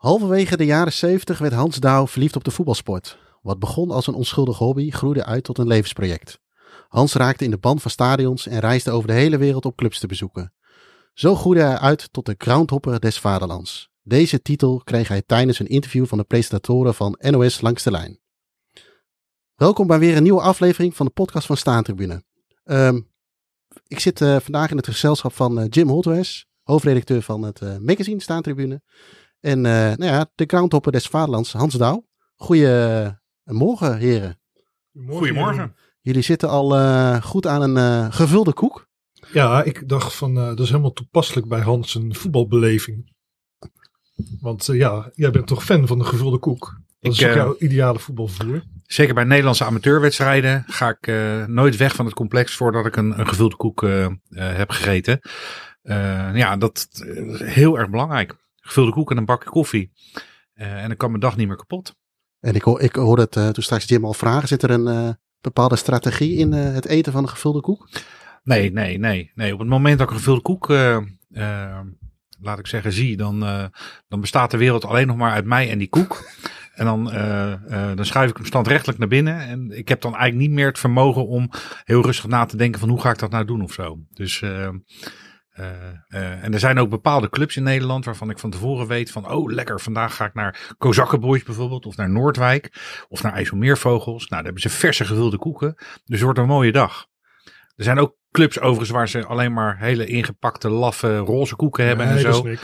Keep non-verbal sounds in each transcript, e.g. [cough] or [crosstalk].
Halverwege de jaren 70 werd Hans Douw verliefd op de voetbalsport. Wat begon als een onschuldig hobby groeide uit tot een levensproject. Hans raakte in de band van stadions en reisde over de hele wereld om clubs te bezoeken. Zo groeide hij uit tot de groundhopper des vaderlands. Deze titel kreeg hij tijdens een interview van de presentatoren van NOS Langs de Lijn. Welkom bij weer een nieuwe aflevering van de podcast van Staantribune. Um, ik zit uh, vandaag in het gezelschap van uh, Jim Holtwes, hoofdredacteur van het uh, magazine Staantribune. En nou ja, de groundhopper des vaderlands, Hans Douw. Goedemorgen, heren. Goedemorgen. Jullie zitten al goed aan een gevulde koek. Ja, ik dacht van, dat is helemaal toepasselijk bij Hans een voetbalbeleving. Want ja, jij bent toch fan van de gevulde koek? Dat ik, is ook jouw ideale voetbalvoer. Zeker bij Nederlandse amateurwedstrijden ga ik uh, nooit weg van het complex voordat ik een, een gevulde koek uh, uh, heb gegeten. ja, dat is heel erg belangrijk. Gevulde koek en een bakje koffie. en dan kan mijn dag niet meer kapot. En ik, hoor, ik hoorde het toen straks Jim al vragen. Zit er een bepaalde strategie in het eten van een gevulde koek? Nee, nee, nee. nee. Op het moment dat ik een gevulde koek laat ik zeggen, zie, dan, dan bestaat de wereld alleen nog maar uit mij en die koek. [laughs] En dan, uh, uh, dan schuif ik hem standrechtelijk naar binnen. En ik heb dan eigenlijk niet meer het vermogen om heel rustig na te denken van hoe ga ik dat nou doen of zo. Dus, uh, en er zijn ook bepaalde clubs in Nederland waarvan ik van tevoren weet van, oh lekker, vandaag ga ik naar Kozakkenboys bijvoorbeeld, of naar Noordwijk, of naar IJsselmeervogels. Nou, daar hebben ze verse gevulde koeken. Dus het wordt een mooie dag. Er zijn ook clubs overigens waar ze alleen maar hele ingepakte, laffe, roze koeken hebben en zo.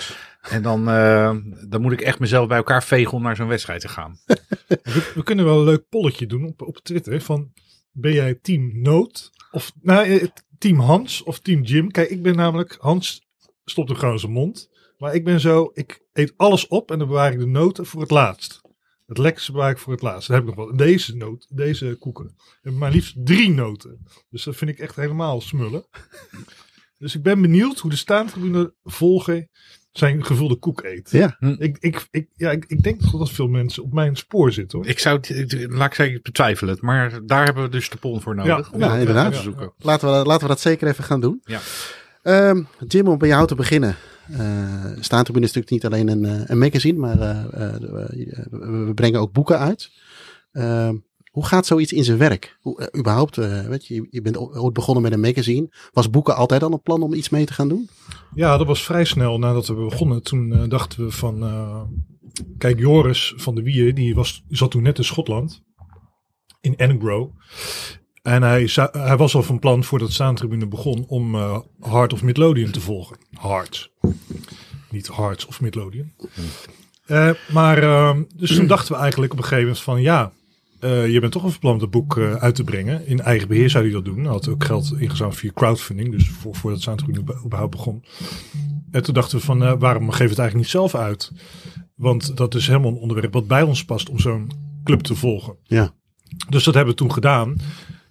En dan, uh, dan moet ik echt mezelf bij elkaar vegen om naar zo'n wedstrijd te gaan. [laughs] we, we, kunnen wel een leuk polletje doen op, op Twitter. Van ben jij team Noot of nou, eh, team Hans of team Jim? Kijk, ik ben namelijk Hans stopt er gewoon zijn mond. Maar ik ben zo, ik eet alles op en dan bewaar ik de noten voor het laatst. Het lekkerste bewaar ik voor het laatst. Dan heb ik nog wel deze noot, deze koeken. maar liefst drie noten. Dus dat vind ik echt helemaal smullen. dus ik ben benieuwd hoe de staantribune volgen zijn gevulde koek eet. Ja. Hm. Ik, ik, ik, ja, ik, ik denk dat veel mensen op mijn spoor zitten hoor. Ik zou het, laat ik zeggen, betwijfelen maar daar hebben we dus de pon voor nodig. Ja, om ja inderdaad. Te zoeken. Laten, we, laten we dat zeker even gaan doen. Ja. Um, Jim, om bij jou te beginnen. Uh, Staantribune is natuurlijk niet alleen een, eh, een magazine, maar uh, uh, we brengen ook boeken uit. Hoe gaat zoiets in zijn werk? Hoe, überhaupt, weet je, je bent ooit begonnen met een magazine. Was boeken altijd al een plan om iets mee te gaan doen? Ja, dat was vrij snel nadat we begonnen. Toen dachten we van, kijk, Joris van de Wier, die, was, zat toen net in Schotland, in Edinburgh. En hij, hij was al van plan voordat Staantribune begon om uh, Hard of Midlodian te volgen. Hard. Niet Hard of Midlodian. Uh, maar uh, dus toen dachten we eigenlijk op een gegeven moment van ja, uh, je bent toch een plan om het boek uit te brengen. In eigen beheer zou hij dat doen. Hij had ook geld ingezameld via crowdfunding. Dus voor, voordat Staantribune überhaupt begon. En toen dachten we van waarom geef het eigenlijk niet zelf uit? Want dat is helemaal een onderwerp wat bij ons past om zo'n club te volgen. Ja. Dus dat hebben we toen gedaan.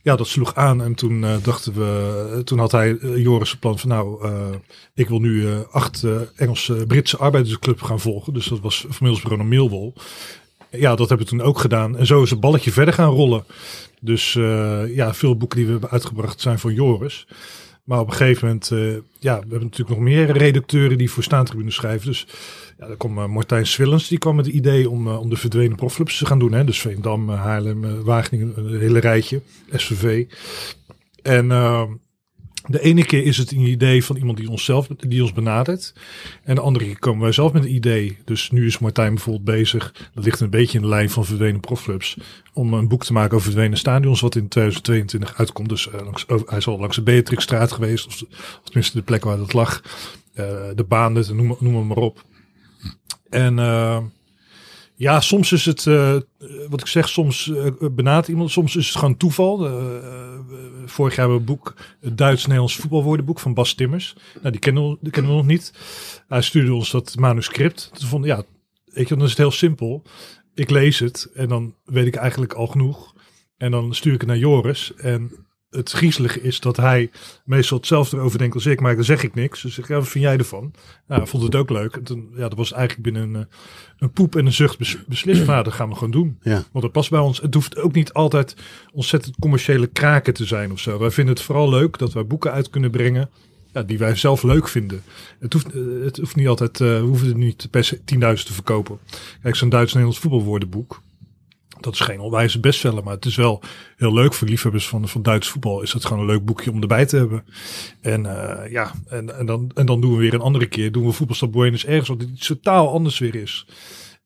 Ja, dat sloeg aan en toen uh, dachten we, toen had hij uh, Joris een plan van nou, uh, ik wil nu acht Engelse Britse arbeidersclub gaan volgen. Dus dat was Van en Millwall. Ja, dat hebben we toen ook gedaan. En zo is het balletje verder gaan rollen. Dus ja, veel boeken die we hebben uitgebracht zijn van Joris. Maar op een gegeven moment, ja, we hebben natuurlijk nog meer redacteuren die voor staantribune schrijven. Dus ja, dan kwam uh, Martijn Swillens, die kwam met het idee om, om de verdwenen profclubs te gaan doen. Hè? Dus Veendam, Haarlem, Wageningen, een hele rijtje, SVV. En de ene keer is het een idee van iemand die ons zelf die ons benadert. En de andere keer komen wij zelf met een idee. Dus nu is Martijn bijvoorbeeld bezig, dat ligt een beetje in de lijn van verdwenen profclubs, om een boek te maken over verdwenen stadions, wat in 2022 uitkomt. Dus langs, hij is al langs de Beatrixstraat geweest, of, of tenminste de plek waar dat lag. de baan, noem, noem maar op. En uh, ja, soms is het, uh, wat ik zeg, soms uh, iemand, soms is het gewoon toeval. vorig jaar hebben we een boek, het Duits-Nederlands voetbalwoordenboek van Bas Timmers. Nou, die kennen, we, die kennen we nog niet. Hij stuurde ons dat manuscript. Toen vond ja, weet je, dan is het heel simpel. Ik lees het en dan weet ik eigenlijk al genoeg. En dan stuur ik het naar Joris. En het griezelige is dat hij meestal hetzelfde erover denkt als ik, maar dan zeg ik niks. Dus ik, ja, wat vind jij ervan? Nou, hij vond het ook leuk. En toen, ja, dat was eigenlijk binnen een, eh, een poep en een zucht bes beslist. Dat gaan we gewoon doen. Ja. Want dat past bij ons. Het hoeft ook niet altijd ontzettend commerciële kraken te zijn of zo. Wij vinden het vooral leuk dat wij boeken uit kunnen brengen ja, die wij zelf leuk vinden. Het hoeft, eh, het hoeft niet altijd, eh, we hoeven het niet per se 10.000 te verkopen. Kijk, zo'n Duits-Nederlands voetbalwoordenboek. Dat is geen onwijze bestseller, maar het is wel heel leuk voor liefhebbers van, van Duits voetbal. Is het gewoon een leuk boekje om erbij te hebben. En eh, ja, en, en, dan, en dan doen we weer een andere keer, doen we voetbalstap Buenos ergens wat iets totaal anders weer is.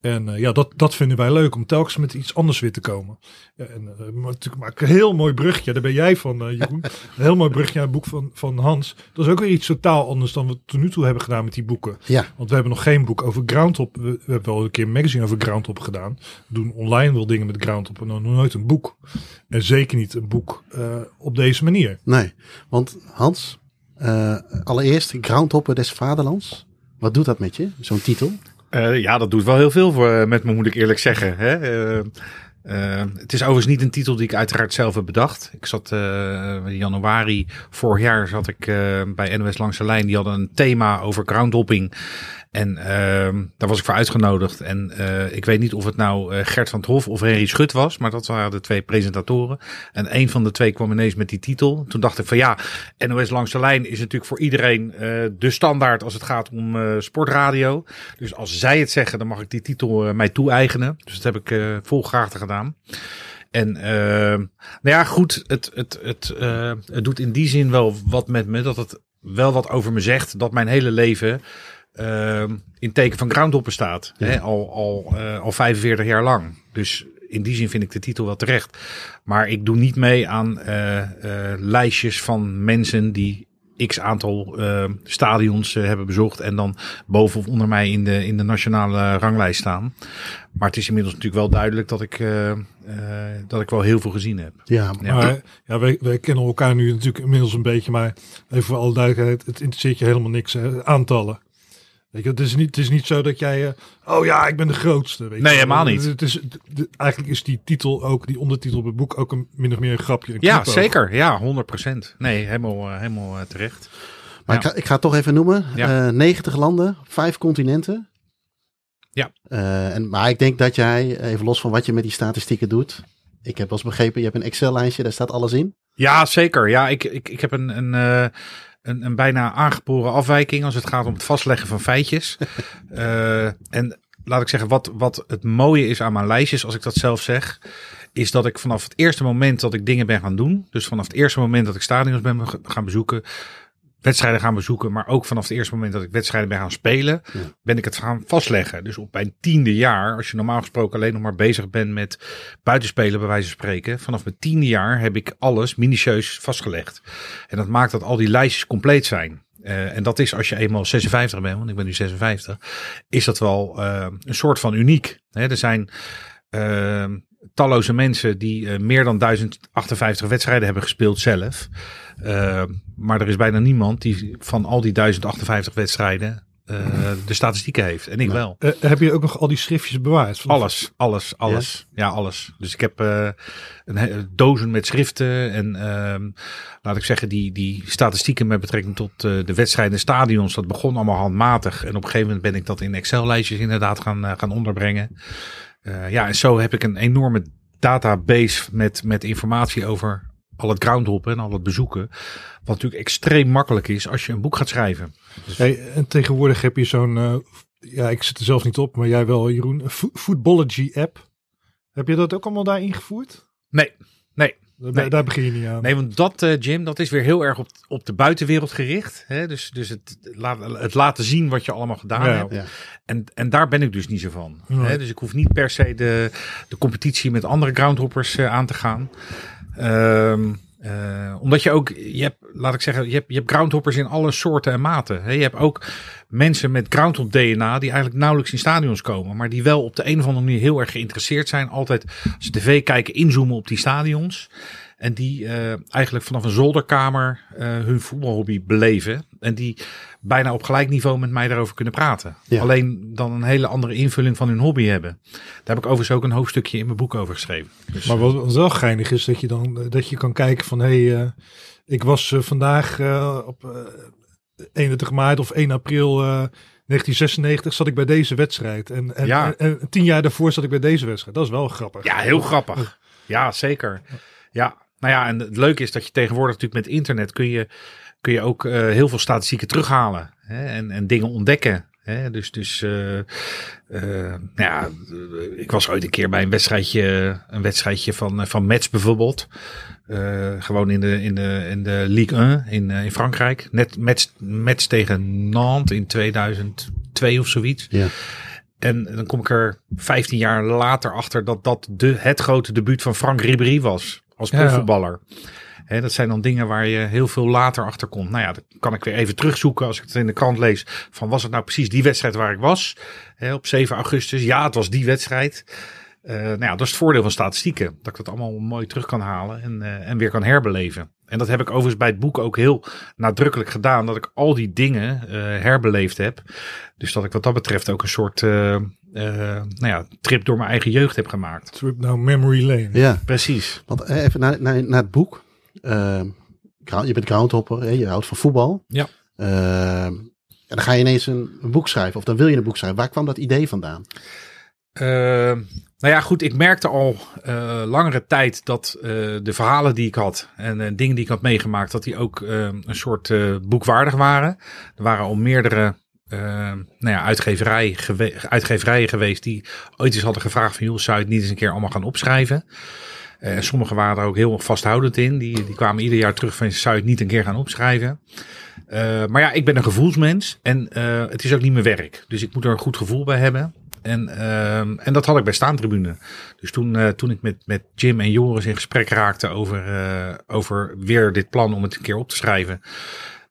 En eh, ja, dat, dat vinden wij leuk om telkens met iets anders weer te komen. Ja, en uh, maar natuurlijk maak een heel mooi brugje. Daar ben jij van, uh, Jeroen. [laughs] een heel mooi brugje naar het boek van, van Hans. Dat is ook weer iets totaal anders dan we tot nu toe hebben gedaan met die boeken. Ja. Want we hebben nog geen boek over Groundhop. We, we hebben wel een keer een magazine over Groundhop gedaan. We doen online wel dingen met Groundhop en nog nooit een boek. En zeker niet een boek op deze manier. Nee, want Hans, allereerst Groundhopper des Vaderlands. Wat doet dat met je, zo'n titel? Uh, ja, dat doet wel heel veel voor, met me, moet ik eerlijk zeggen. Hè? Uh, het is overigens niet een titel die ik uiteraard zelf heb bedacht. Ik zat in januari vorig jaar zat ik bij NOS Langs de Lijn. Die hadden een thema over groundhopping. En uh, daar was ik voor uitgenodigd. En uh, ik weet niet of het nou uh, Gert van het Hof of Henry Schut was, maar dat waren de twee presentatoren. En een van de twee kwam ineens met die titel. Toen dacht ik van ja, NOS Langs de Lijn is natuurlijk voor iedereen de standaard als het gaat om sportradio. Dus als zij het zeggen, dan mag ik die titel mij toe-eigenen. Dus dat heb ik volgraag gedaan. En uh, nou ja, goed, het, het, het, uh, het doet in die zin wel wat met me, dat het wel wat over me zegt, dat mijn hele leven uh, in teken van groundhoppen staat. Ja. Hè, al, al, uh, al 45 jaar lang. Dus in die zin vind ik de titel wel terecht. Maar ik doe niet mee aan uh, lijstjes van mensen die x aantal stadions hebben bezocht. En dan boven of onder mij in de, in de nationale ranglijst staan. Maar het is inmiddels natuurlijk wel duidelijk dat ik, dat ik wel heel veel gezien heb. Ja, maar ja, wij, wij kennen elkaar nu natuurlijk inmiddels een beetje. Maar even voor alle duidelijkheid, het interesseert je helemaal niks. Hè? Aantallen. Weet je, het is niet, het is niet zo dat jij, uh, oh ja, ik ben de grootste. Weet nee, je. helemaal niet. Het is, de, eigenlijk is die titel ook, die ondertitel op het boek ook een min of meer een grapje. Een ja, zeker. Ja, 100%. Nee, helemaal, uh, helemaal uh, terecht. Maar ja. ik, ga, ik ga het toch even noemen. Ja. 90 landen, vijf continenten. Ja. en, maar ik denk dat jij, even los van wat je met die statistieken doet. Ik heb wel eens begrepen, je hebt een Excel-lijstje, daar staat alles in. Ja, zeker. Ja, ik, ik, ik heb een... een een, een bijna aangeboren afwijking als het gaat om het vastleggen van feitjes. uh, [laughs] en laat ik zeggen, wat, wat het mooie is aan mijn lijstjes, als ik dat zelf zeg, is dat ik vanaf het eerste moment dat ik dingen ben gaan doen, dus vanaf het eerste moment dat ik stadions ben gaan bezoeken, wedstrijden gaan bezoeken, maar ook vanaf het eerste moment dat ik wedstrijden ben gaan spelen, ja. ben ik het gaan vastleggen. Dus op mijn tiende jaar, als je normaal gesproken alleen nog maar bezig bent met buitenspelen, bij wijze van spreken, vanaf mijn tiende jaar heb ik alles minutieus vastgelegd. En dat maakt dat al die lijstjes compleet zijn. Uh, en dat is als je eenmaal 56 bent, want ik ben nu 56, is dat wel uh, een soort van uniek. Hè, er zijn uh, talloze mensen die meer dan 1058 wedstrijden hebben gespeeld zelf. Uh, maar er is bijna niemand die van al die 1058 wedstrijden uh, de statistieken heeft. En ik wel. Uh, heb je ook nog al die schriftjes bewaard? Alles, alles, alles. Ja, ja alles. Dus ik heb uh, een dozen met schriften. En ehm, laat ik zeggen, die, die statistieken met betrekking tot de wedstrijden en stadions. Dat begon allemaal handmatig. En op een gegeven moment ben ik dat in Excel-lijstjes inderdaad gaan, gaan onderbrengen. ja, en zo heb ik een enorme database met, met informatie over al het groundhoppen en al het bezoeken. Wat natuurlijk extreem makkelijk is als je een boek gaat schrijven. Dus... Hey, en tegenwoordig heb je zo'n, uh, ja, ik zit er zelf niet op, maar jij wel, Jeroen, een Footballogy app. Heb je dat ook allemaal daar ingevoerd? Nee, nee. Daar, nee. daar begin je niet aan. Nee, want dat, uh, Jim, dat is weer heel erg op, op de buitenwereld gericht. Hè? Dus, dus het, het laten zien wat je allemaal gedaan ja, hebt. Ja. En, en daar ben ik dus niet zo van. Ja. Hè? Dus ik hoef niet per se de, de competitie met andere groundhoppers uh, aan te gaan. Um, uh, omdat je ook, je hebt, laat ik zeggen, je hebt, je hebt groundhoppers in alle soorten en maten. Je hebt ook mensen met groundhop DNA die eigenlijk nauwelijks in stadions komen. Maar die wel op de een of andere manier heel erg geïnteresseerd zijn. Altijd als ze tv kijken inzoomen op die stadions. En die uh, eigenlijk vanaf een zolderkamer uh, hun voetbalhobby beleven. En die bijna op gelijk niveau met mij daarover kunnen praten. Ja. Alleen dan een hele andere invulling van hun hobby hebben. Daar heb ik overigens ook een hoofdstukje in mijn boek over geschreven. Dus, maar wat wel geinig is dat je dan dat je kan kijken van hé, hey, uh, ik was vandaag op 31 maart of 1 april 1996 zat ik bij deze wedstrijd. En, en, ja. en, en tien jaar daarvoor zat ik bij deze wedstrijd. Dat is wel grappig. Ja, heel grappig. Ja, zeker. Ja, nou ja, en het leuke is dat je tegenwoordig natuurlijk met internet kun je kun je ook eh, heel veel statistieken terughalen hè, en, en dingen ontdekken. Hè. Dus, dus eh, eh, nou ja, ik was ooit een keer bij een wedstrijdje, een wedstrijdje van, van Metz bijvoorbeeld. Gewoon in de, in de, in de Ligue 1 in, in Frankrijk. Net Metz, Metz tegen Nantes in 2002 of zoiets. Ja. En dan kom ik er 15 jaar later achter dat dat de, het grote debuut van Frank Ribéry was. Als Ja. profvoetballer. Dat zijn dan dingen waar je heel veel later achter komt. Nou ja, dan kan ik weer even terugzoeken als ik het in de krant lees. Van was het nou precies die wedstrijd waar ik was? Op 7 augustus. Ja, het was die wedstrijd. Eh, nou ja, dat is het voordeel van statistieken. Dat ik dat allemaal mooi terug kan halen en, eh, en weer kan herbeleven. En dat heb ik overigens bij het boek ook heel nadrukkelijk gedaan. Dat ik al die dingen eh, herbeleefd heb. Dus dat ik wat dat betreft ook een soort eh, eh, nou ja, trip door mijn eigen jeugd heb gemaakt. Trip down memory lane. Ja, Precies. want even naar, naar, naar het boek. Ehm, je bent groundhopper, hè? je houdt van voetbal. Ja. Ehm, en dan ga je ineens een, een boek schrijven, of dan wil je een boek schrijven. Waar kwam dat idee vandaan? Eh, nou ja, goed. Ik merkte al eh, langere tijd dat eh, de verhalen die ik had en eh, dingen die ik had meegemaakt, dat die ook eh, een soort boekwaardig waren. Er waren al meerdere eh, nou ja, uitgeverij uitgeverijen geweest die ooit eens hadden gevraagd van, joh, zou je het niet eens een keer allemaal gaan opschrijven? Eh, En sommige waren er ook heel vasthoudend in. Die, die kwamen ieder jaar terug van, zou je het niet een keer gaan opschrijven? Maar ja, ik ben een gevoelsmens en het is ook niet mijn werk. Dus ik moet er een goed gevoel bij hebben. En, ehm, en dat had ik bij Staantribune. Dus toen, eh, toen ik met, met Jim en Joris in gesprek raakte over, eh, over weer dit plan om het een keer op te schrijven.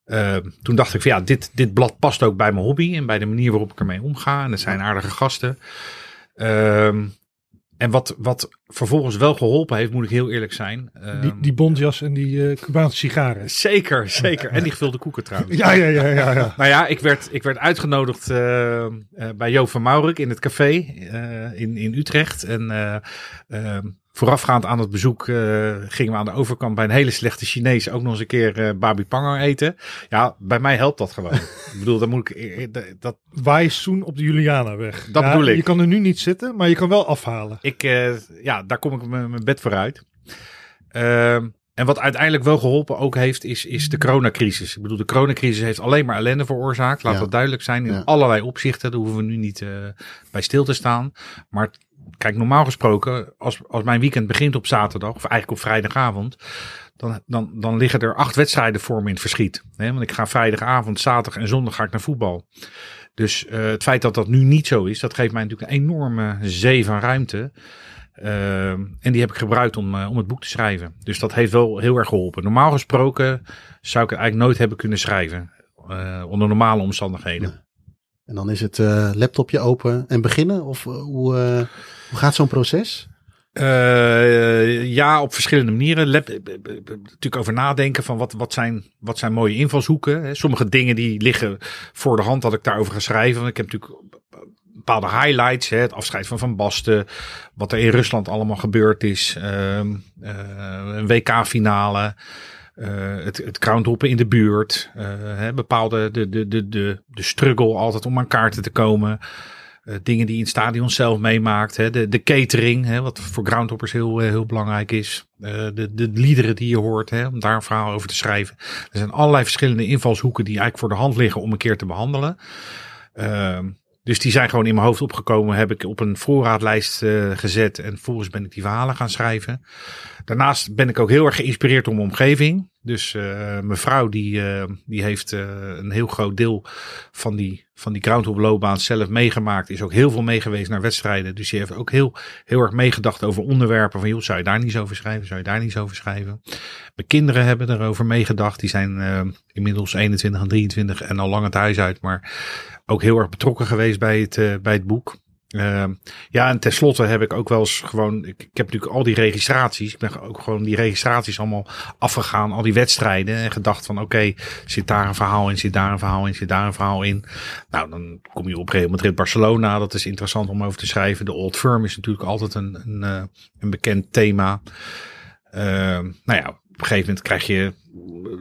eh, toen dacht ik van ja, dit, dit blad past ook bij mijn hobby en bij de manier waarop ik ermee omga. En het zijn aardige gasten. Ehm, en wat, wat vervolgens wel geholpen heeft, moet ik heel eerlijk zijn. ehm, Die, die bontjas en die eh Cubaanse sigaren. Zeker, zeker. En die gevulde koeken trouwens. Ja, ja, ja, ja. ja. Nou ja, ik werd, ik werd uitgenodigd eh, eh, bij Joop van Maurik in het café in, in Utrecht. En eh, eh, voorafgaand aan het bezoek eh, gingen we aan de overkant bij een hele slechte Chinees ook nog eens een keer eh babi pango eten. Ja, bij mij helpt dat gewoon. [laughs] ik bedoel, dan moet ik... eh, Dat, Wijssoen op de Julianaweg. Dat Ja, bedoel ik. Je kan er nu niet zitten, maar je kan wel afhalen. ik eh, ja, daar kom ik met mijn bed vooruit. Ehm, en wat uiteindelijk wel geholpen ook heeft, is, is de coronacrisis. Ik bedoel, de coronacrisis heeft alleen maar ellende veroorzaakt. Laat Ja. dat duidelijk zijn. In Ja. allerlei opzichten. Daar hoeven we nu niet eh, bij stil te staan. Maar kijk, normaal gesproken, als, als mijn weekend begint op zaterdag, of eigenlijk op vrijdagavond. Dan, dan, dan liggen er acht wedstrijden voor me in het verschiet. Hè? Want ik ga vrijdagavond, zaterdag en zondag ga ik naar voetbal. Dus eh, het feit dat dat nu niet zo is, dat geeft mij natuurlijk een enorme zee van ruimte. Ehm, en die heb ik gebruikt om, eh, om het boek te schrijven. Dus dat heeft wel heel erg geholpen. Normaal gesproken zou ik het eigenlijk nooit hebben kunnen schrijven. eh, onder normale omstandigheden. En dan is het eh, laptopje open en beginnen? Of eh, hoe, eh, hoe gaat zo'n proces? Eh, ja, op verschillende manieren. Lab, natuurlijk over nadenken van wat, wat, zijn, wat zijn mooie invalshoeken. Sommige dingen die liggen voor de hand dat ik daarover ga schrijven. Ik heb natuurlijk bepaalde highlights. Het afscheid van Van Basten. Wat er in Rusland allemaal gebeurd is. ehm, eh, een WK-finale. eh, het, het crownhoppen in de buurt. hè, bepaalde de, de, de, de, de struggle altijd om aan kaarten te komen. Eh, dingen die in het stadion zelf meemaakt. Hè? De, de catering, hè? wat voor groundhoppers heel, eh, heel belangrijk is. Eh, de, de liederen die je hoort, hè? om daar een verhaal over te schrijven. Er zijn allerlei verschillende invalshoeken die eigenlijk voor de hand liggen om een keer te behandelen. Ehm, dus die zijn gewoon in mijn hoofd opgekomen. Heb ik op een voorraadlijst eh, gezet. En vervolgens ben ik die verhalen gaan schrijven. Daarnaast ben ik ook heel erg geïnspireerd door mijn omgeving. Dus eh, mijn vrouw die, eh, die heeft een heel groot deel van die, van die groundhoploopbaan zelf meegemaakt. Is ook heel veel meegeweest naar wedstrijden. Dus die heeft ook heel, heel erg meegedacht over onderwerpen. Van joh, zou je daar niet over schrijven? Zou je daar niet over schrijven? Mijn kinderen hebben erover meegedacht. Die zijn inmiddels 21 en 23 en al lang het huis uit. Maar ook heel erg betrokken geweest bij het, eh, bij het boek. Ehm, ja, en tenslotte heb ik ook wel eens gewoon. Ik, heb natuurlijk al die registraties. Ik ben ook gewoon die registraties allemaal afgegaan. Al die wedstrijden. En gedacht van: oké, zit daar een verhaal in, zit daar een verhaal in, zit daar een verhaal in. Nou, dan kom je op Real Madrid Barcelona. Dat is interessant om over te schrijven. De Old Firm is natuurlijk altijd een, een, eh, een bekend thema. Ehm, nou ja, op een gegeven moment krijg je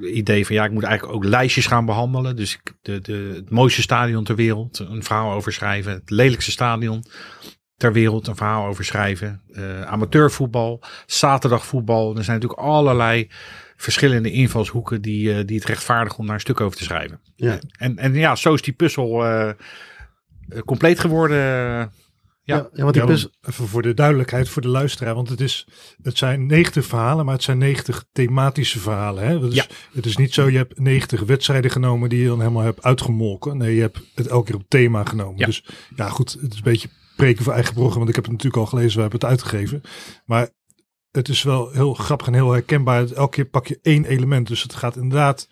idee van ja, ik moet eigenlijk ook lijstjes gaan behandelen. Dus ik, de, de, het mooiste stadion ter wereld, een verhaal over schrijven. Het lelijkste stadion ter wereld, een verhaal over schrijven. Eh, amateurvoetbal, zaterdagvoetbal. Er zijn natuurlijk allerlei verschillende invalshoeken die, eh, die het rechtvaardigen om daar een stuk over te schrijven. Ja. En, en ja, zo is die puzzel eh, compleet geworden. Ja. Ja, want die Ja, puzzel... want even voor de duidelijkheid voor de luisteraar. Want het, is, het zijn 90 verhalen, maar het zijn 90 thematische verhalen. Hè? Dus Ja. Het is niet zo, je hebt 90 wedstrijden genomen die je dan helemaal hebt uitgemolken. Nee, je hebt het elke keer op thema genomen. Ja. Dus ja, goed, het is een beetje preken voor eigen programma. Want ik heb het natuurlijk al gelezen, we hebben het uitgegeven. Maar het is wel heel grappig en heel herkenbaar. Elke keer pak je één element. Dus het gaat inderdaad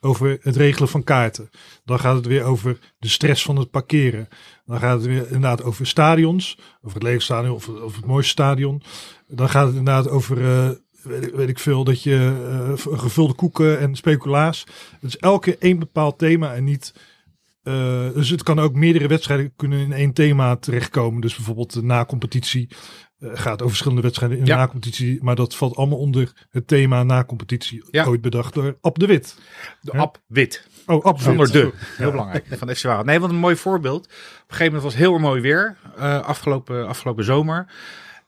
over het regelen van kaarten. Dan gaat het weer over de stress van het parkeren. Dan gaat het weer inderdaad over stadions. Over het lege stadion of, of het mooiste stadion. Dan gaat het inderdaad over, eh, weet, ik- veel, dat je eh, gevulde koeken en speculaas. Het is elke één bepaald thema en niet... eh, dus het kan ook meerdere wedstrijden kunnen in één thema terechtkomen. Dus bijvoorbeeld de na-competitie eh, gaat over verschillende wedstrijden in de Ja. na-competitie. Maar dat valt allemaal onder het thema na-competitie. Ja. Ooit bedacht door Ab de Wit. De. Ab Wit. Oh, Ab Zonder de. Heel belangrijk. Van FC Waal. Nee, want een mooi voorbeeld. Op een gegeven moment was het heel mooi weer. eh, afgelopen, afgelopen zomer.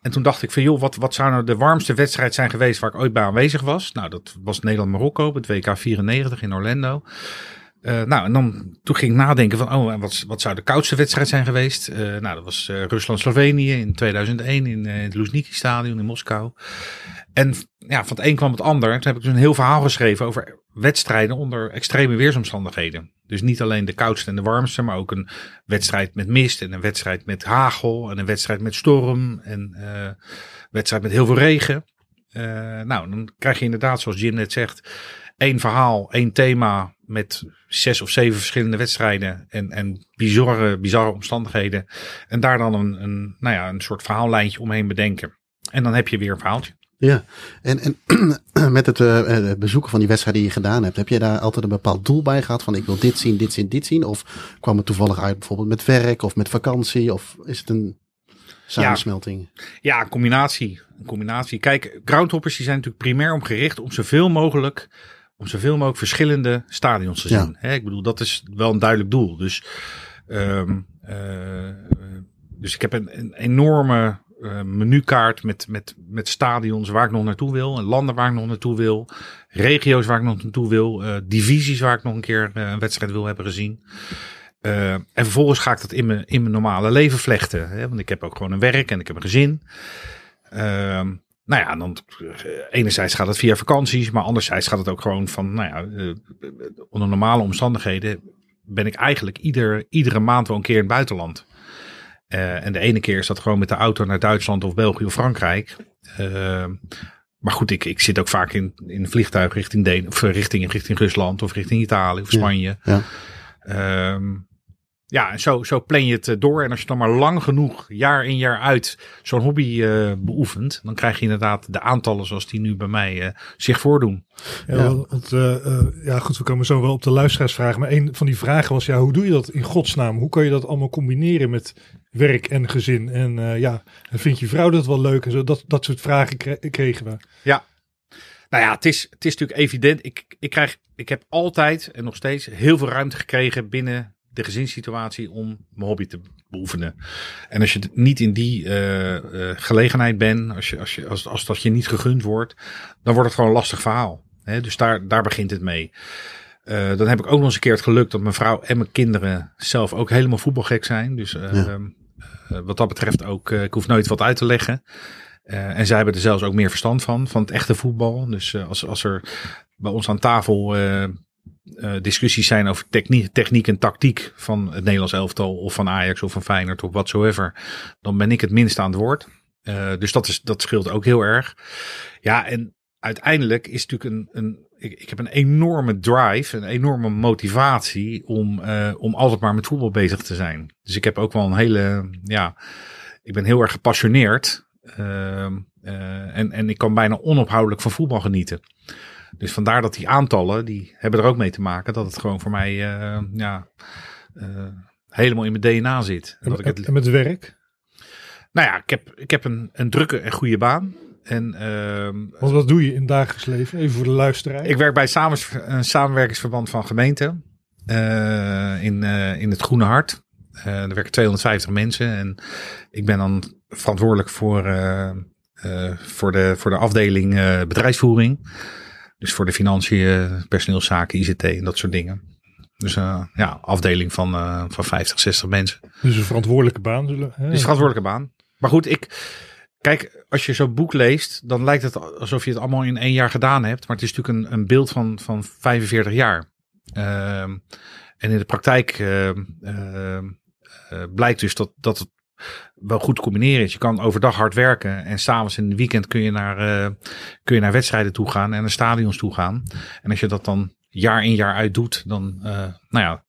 En toen dacht ik van joh, wat, wat zou nou de warmste wedstrijd zijn geweest waar ik ooit bij aanwezig was? Nou, dat was Nederland-Marokko op het WK 94 in Orlando. Eh, nou, en dan toen ging ik nadenken van, oh, wat, wat zou de koudste wedstrijd zijn geweest? Eh, nou, dat was eh, Rusland-Slovenië in 2001 in het Luzhniki Stadion in Moskou. En ja, van het een kwam het ander. Toen heb ik dus een heel verhaal geschreven over wedstrijden onder extreme weersomstandigheden. Dus niet alleen de koudste en de warmste, maar ook een wedstrijd met mist en een wedstrijd met hagel en een wedstrijd met storm en eh wedstrijd met heel veel regen. Nou, dan krijg je inderdaad, zoals Jim net zegt, één verhaal, één thema met zes of zeven verschillende wedstrijden en, en bizarre, bizarre omstandigheden. En daar dan een, een, nou ja, een soort verhaallijntje omheen bedenken. En dan heb je weer een verhaaltje. Ja, en, en [clears throat] met het eh, eh, bezoeken van die wedstrijd die je gedaan hebt, heb je daar altijd een bepaald doel bij gehad van ik wil dit zien, dit zien, dit zien? Of kwam het toevallig uit bijvoorbeeld met werk of met vakantie? Of is het een samensmelting? Ja, een combinatie. Een combinatie. Kijk, groundhoppers die zijn natuurlijk primair om gericht om zoveel mogelijk, om zoveel mogelijk verschillende stadions te Ja. zien. Hè, ik bedoel, dat is wel een duidelijk doel. Dus, ehm, eh, dus ik heb een, een enorme eh, menukaart met, met, met stadions waar ik nog naartoe wil. En landen waar ik nog naartoe wil. Regio's waar ik nog naartoe wil. eh, divisies waar ik nog een keer een wedstrijd wil hebben gezien. En vervolgens ga ik dat in mijn, in mijn normale leven vlechten. Hè? Want ik heb ook gewoon een werk en ik heb een gezin. Ehm, nou ja, dan eh, enerzijds gaat het via vakanties, maar anderzijds gaat het ook gewoon van, nou ja, eh, onder normale omstandigheden ben ik eigenlijk ieder, iedere maand wel een keer in het buitenland. Eh, en de ene keer is dat gewoon met de auto naar Duitsland of België of Frankrijk. Maar goed, ik, ik zit ook vaak in, in een vliegtuig richting, Den of richting, richting Rusland of richting Italië of Spanje. ja. Ehm, ja, en zo, zo plan je het eh, door. En als je dan maar lang genoeg, jaar in jaar uit, zo'n hobby eh, beoefent, dan krijg je inderdaad de aantallen zoals die nu bij mij eh, zich voordoen. Ja, Ja. Want, eh, eh, ja, goed, we komen zo wel op de luisteraarsvragen. Maar een van die vragen was, ja, hoe doe je dat in godsnaam? Hoe kan je dat allemaal combineren met werk en gezin? En eh, ja, en vind je vrouw dat wel leuk? En zo, dat, dat soort vragen kre- kregen we. Nou ja, het is, het is natuurlijk evident. Ik, ik, krijg, ik heb altijd en nog steeds heel veel ruimte gekregen binnen de gezinssituatie om mijn hobby te beoefenen. En als je niet in die eh, eh, gelegenheid bent, als, je, als, je, als, als dat je niet gegund wordt, dan wordt het gewoon een lastig verhaal. Hè? Dus daar, daar begint het mee. Eh, dan heb ik ook nog eens een keer het geluk dat mijn vrouw en mijn kinderen zelf ook helemaal voetbalgek zijn. Dus eh, Ja. eh, wat dat betreft ook, ik hoef nooit wat uit te leggen. En zij hebben er zelfs ook meer verstand van, van het echte voetbal. Dus als, als er bij ons aan tafel eh, discussies zijn over techniek, en tactiek van het Nederlands elftal of van Ajax of van Feyenoord of whatsoever, dan ben ik het minst aan het woord. Eh, dus dat, is, dat scheelt ook heel erg. Ja, en uiteindelijk is natuurlijk een, een ik, ik heb een enorme drive, een enorme motivatie om, eh, om altijd maar met voetbal bezig te zijn. Dus ik heb ook wel een hele, ja, ik ben heel erg gepassioneerd. Ehm, eh, en, en ik kan bijna onophoudelijk van voetbal genieten. Dus vandaar dat die aantallen, die hebben er ook mee te maken dat het gewoon voor mij eh, ja, eh, helemaal in mijn DNA zit. En dat ik het, en met werk? nou ja, ik heb, ik heb een, een drukke en goede baan. En Want wat doe je in het dagelijks leven? Even voor de luisteraar. ik werk bij samens, een samenwerkingsverband van gemeenten eh, in, in het Groene Hart. Er werken 250 mensen en ik ben dan verantwoordelijk voor, voor, de, voor de afdeling bedrijfsvoering. Dus voor de financiën, personeelszaken, ICT en dat soort dingen. Dus uh, ja, afdeling van, uh, van 50, 60 mensen. Dus een verantwoordelijke baan. Zullen, hè? Dus een verantwoordelijke baan. Maar goed, ik, kijk, als je zo'n boek leest, dan lijkt het alsof je het allemaal in één jaar gedaan hebt. Maar het is natuurlijk een, een beeld van, van 45 jaar. Uh, en in de praktijk uh, blijkt dus dat, dat het wel goed te combineren is. Je kan overdag hard werken en s'avonds in het weekend kun je, naar, kun je naar wedstrijden toe gaan en naar stadions toe gaan. En als je dat dan jaar in jaar uit doet, dan, uh, nou ja,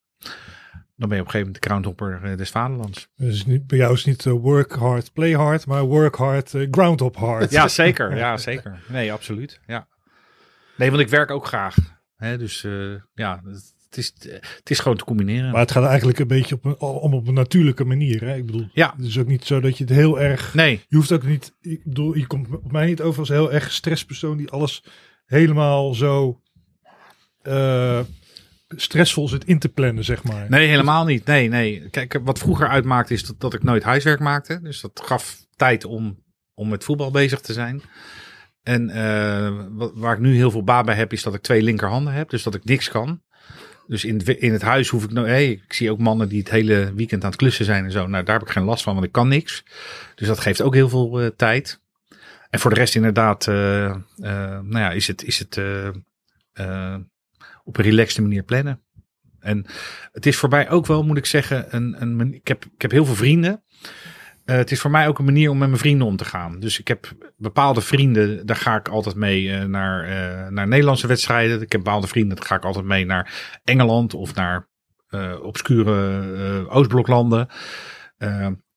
dan ben je op een gegeven moment de groundhopper uh, des vaderlands. Dus niet, bij jou is niet work hard, play hard, maar work hard, groundhop hard. Ja, zeker. Ja, zeker. Nee, absoluut. Ja. Nee, want ik werk ook graag. Hè, dus ja, het is, het is gewoon te combineren. Maar het gaat eigenlijk een beetje op een, om op een natuurlijke manier. Hè? Ik bedoel, ja. het is ook niet zo dat je het heel erg... Nee. Je hoeft ook niet... Ik bedoel, je komt op mij niet over als een heel erg stresspersoon die alles helemaal zo uh, stressvol zit in te plannen, zeg maar. Nee, helemaal niet. Nee, nee. Kijk, wat vroeger uitmaakte is dat, dat ik nooit huiswerk maakte. Dus dat gaf tijd om, om met voetbal bezig te zijn. En uh, wat, waar ik nu heel veel baat bij heb, is dat ik twee linkerhanden heb. Dus dat ik niks kan. Dus in, in het huis hoef ik nou. Hey, ik zie ook mannen die het hele weekend aan het klussen zijn en zo. Nou, daar heb ik geen last van, want ik kan niks. Dus dat geeft ook heel veel uh, tijd. En voor de rest inderdaad, uh, nou ja, is het, is het op een relaxte manier plannen. En het is voor mij ook wel, moet ik zeggen, een, een, ik, heb, ik heb heel veel vrienden. Uh, het is voor mij ook een manier om met mijn vrienden om te gaan. Dus ik heb bepaalde vrienden, daar ga ik altijd mee uh, naar, uh, naar Nederlandse wedstrijden. Ik heb bepaalde vrienden, daar ga ik altijd mee naar Engeland of naar obscure Oostbloklanden.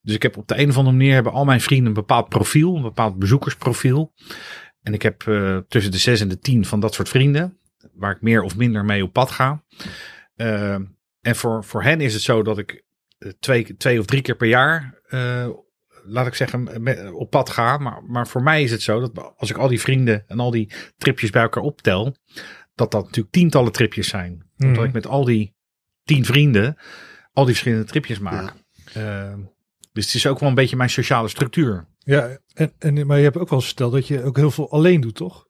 dus ik heb op de een of andere manier hebben al mijn vrienden een bepaald profiel, een bepaald bezoekersprofiel. En ik heb tussen de zes en de tien van dat soort vrienden waar ik meer of minder mee op pad ga. En voor, voor hen is het zo dat ik eh, twee, twee of drie keer per jaar, uh, laat ik zeggen, met, op pad ga. Maar, maar voor mij is het zo dat als ik al die vrienden en al die tripjes bij elkaar optel, dat dat natuurlijk tientallen tripjes zijn. Mm. Dat ik met al die tien vrienden al die verschillende tripjes maak. Ja. Uh, dus het is ook wel een beetje mijn sociale structuur. Ja, en, en, maar je hebt ook wel eens verteld dat je ook heel veel alleen doet, toch?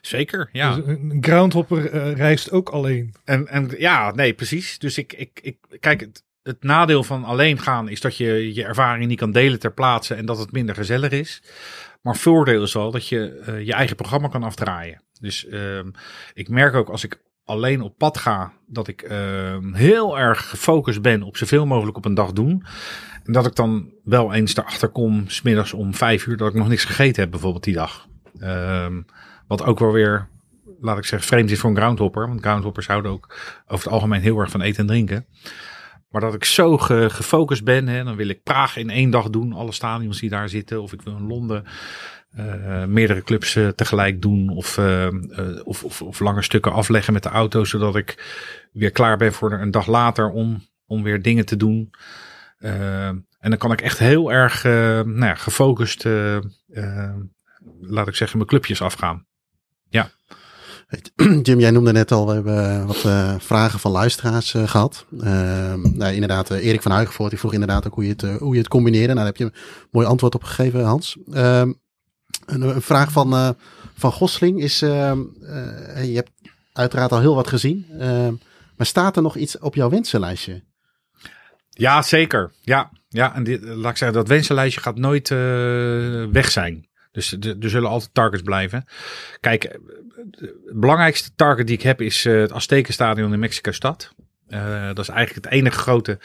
Zeker, ja. Dus een groundhopper uh, reist ook alleen. En, en ja, nee, precies. Dus ik, ik, ik kijk, het, het nadeel van alleen gaan is dat je je ervaring niet kan delen ter plaatse en dat het minder gezellig is. Maar voordeel is wel dat je uh, je eigen programma kan afdraaien. Dus uh, ik merk ook als ik alleen op pad ga, dat ik uh, heel erg gefocust ben op zoveel mogelijk op een dag doen. En dat ik dan wel eens erachter kom, smiddags om vijf uur, dat ik nog niks gegeten heb, bijvoorbeeld die dag. Ehm, wat ook wel weer, laat ik zeggen, vreemd is voor een groundhopper. Want groundhoppers houden ook over het algemeen heel erg van eten en drinken. Maar dat ik zo ge, gefocust ben, hè, dan wil ik Praag in één dag doen. Alle stadions die daar zitten. Of ik wil in Londen uh, meerdere clubs uh, tegelijk doen. Of, uh, of, of, of, lange stukken afleggen met de auto. Zodat ik weer klaar ben voor een dag later om, om weer dingen te doen. en dan kan ik echt heel erg nou ja, gefocust, laat ik zeggen, mijn clubjes afgaan. [clears throat] Jim, jij noemde net al, we hebben wat uh, vragen van luisteraars uh, gehad. Uh, nou, inderdaad, Erik van Huigenvoort, die vroeg inderdaad ook hoe je het, hoe je het combineerde. Nou, daar heb je een mooi antwoord op gegeven, Hans. Ehm, een, een, vraag van, van Gosling is, ehm, je hebt uiteraard al heel wat gezien. Ehm, maar staat er nog iets op jouw wensenlijstje? Ja, zeker. Ja, ja en laat ik zeggen, dat wensenlijstje gaat nooit weg zijn. Dus er zullen altijd targets blijven. Kijk, het belangrijkste target die ik heb is uh, het Aztekenstadion in Mexico-stad. Uh, dat is eigenlijk het enige grote,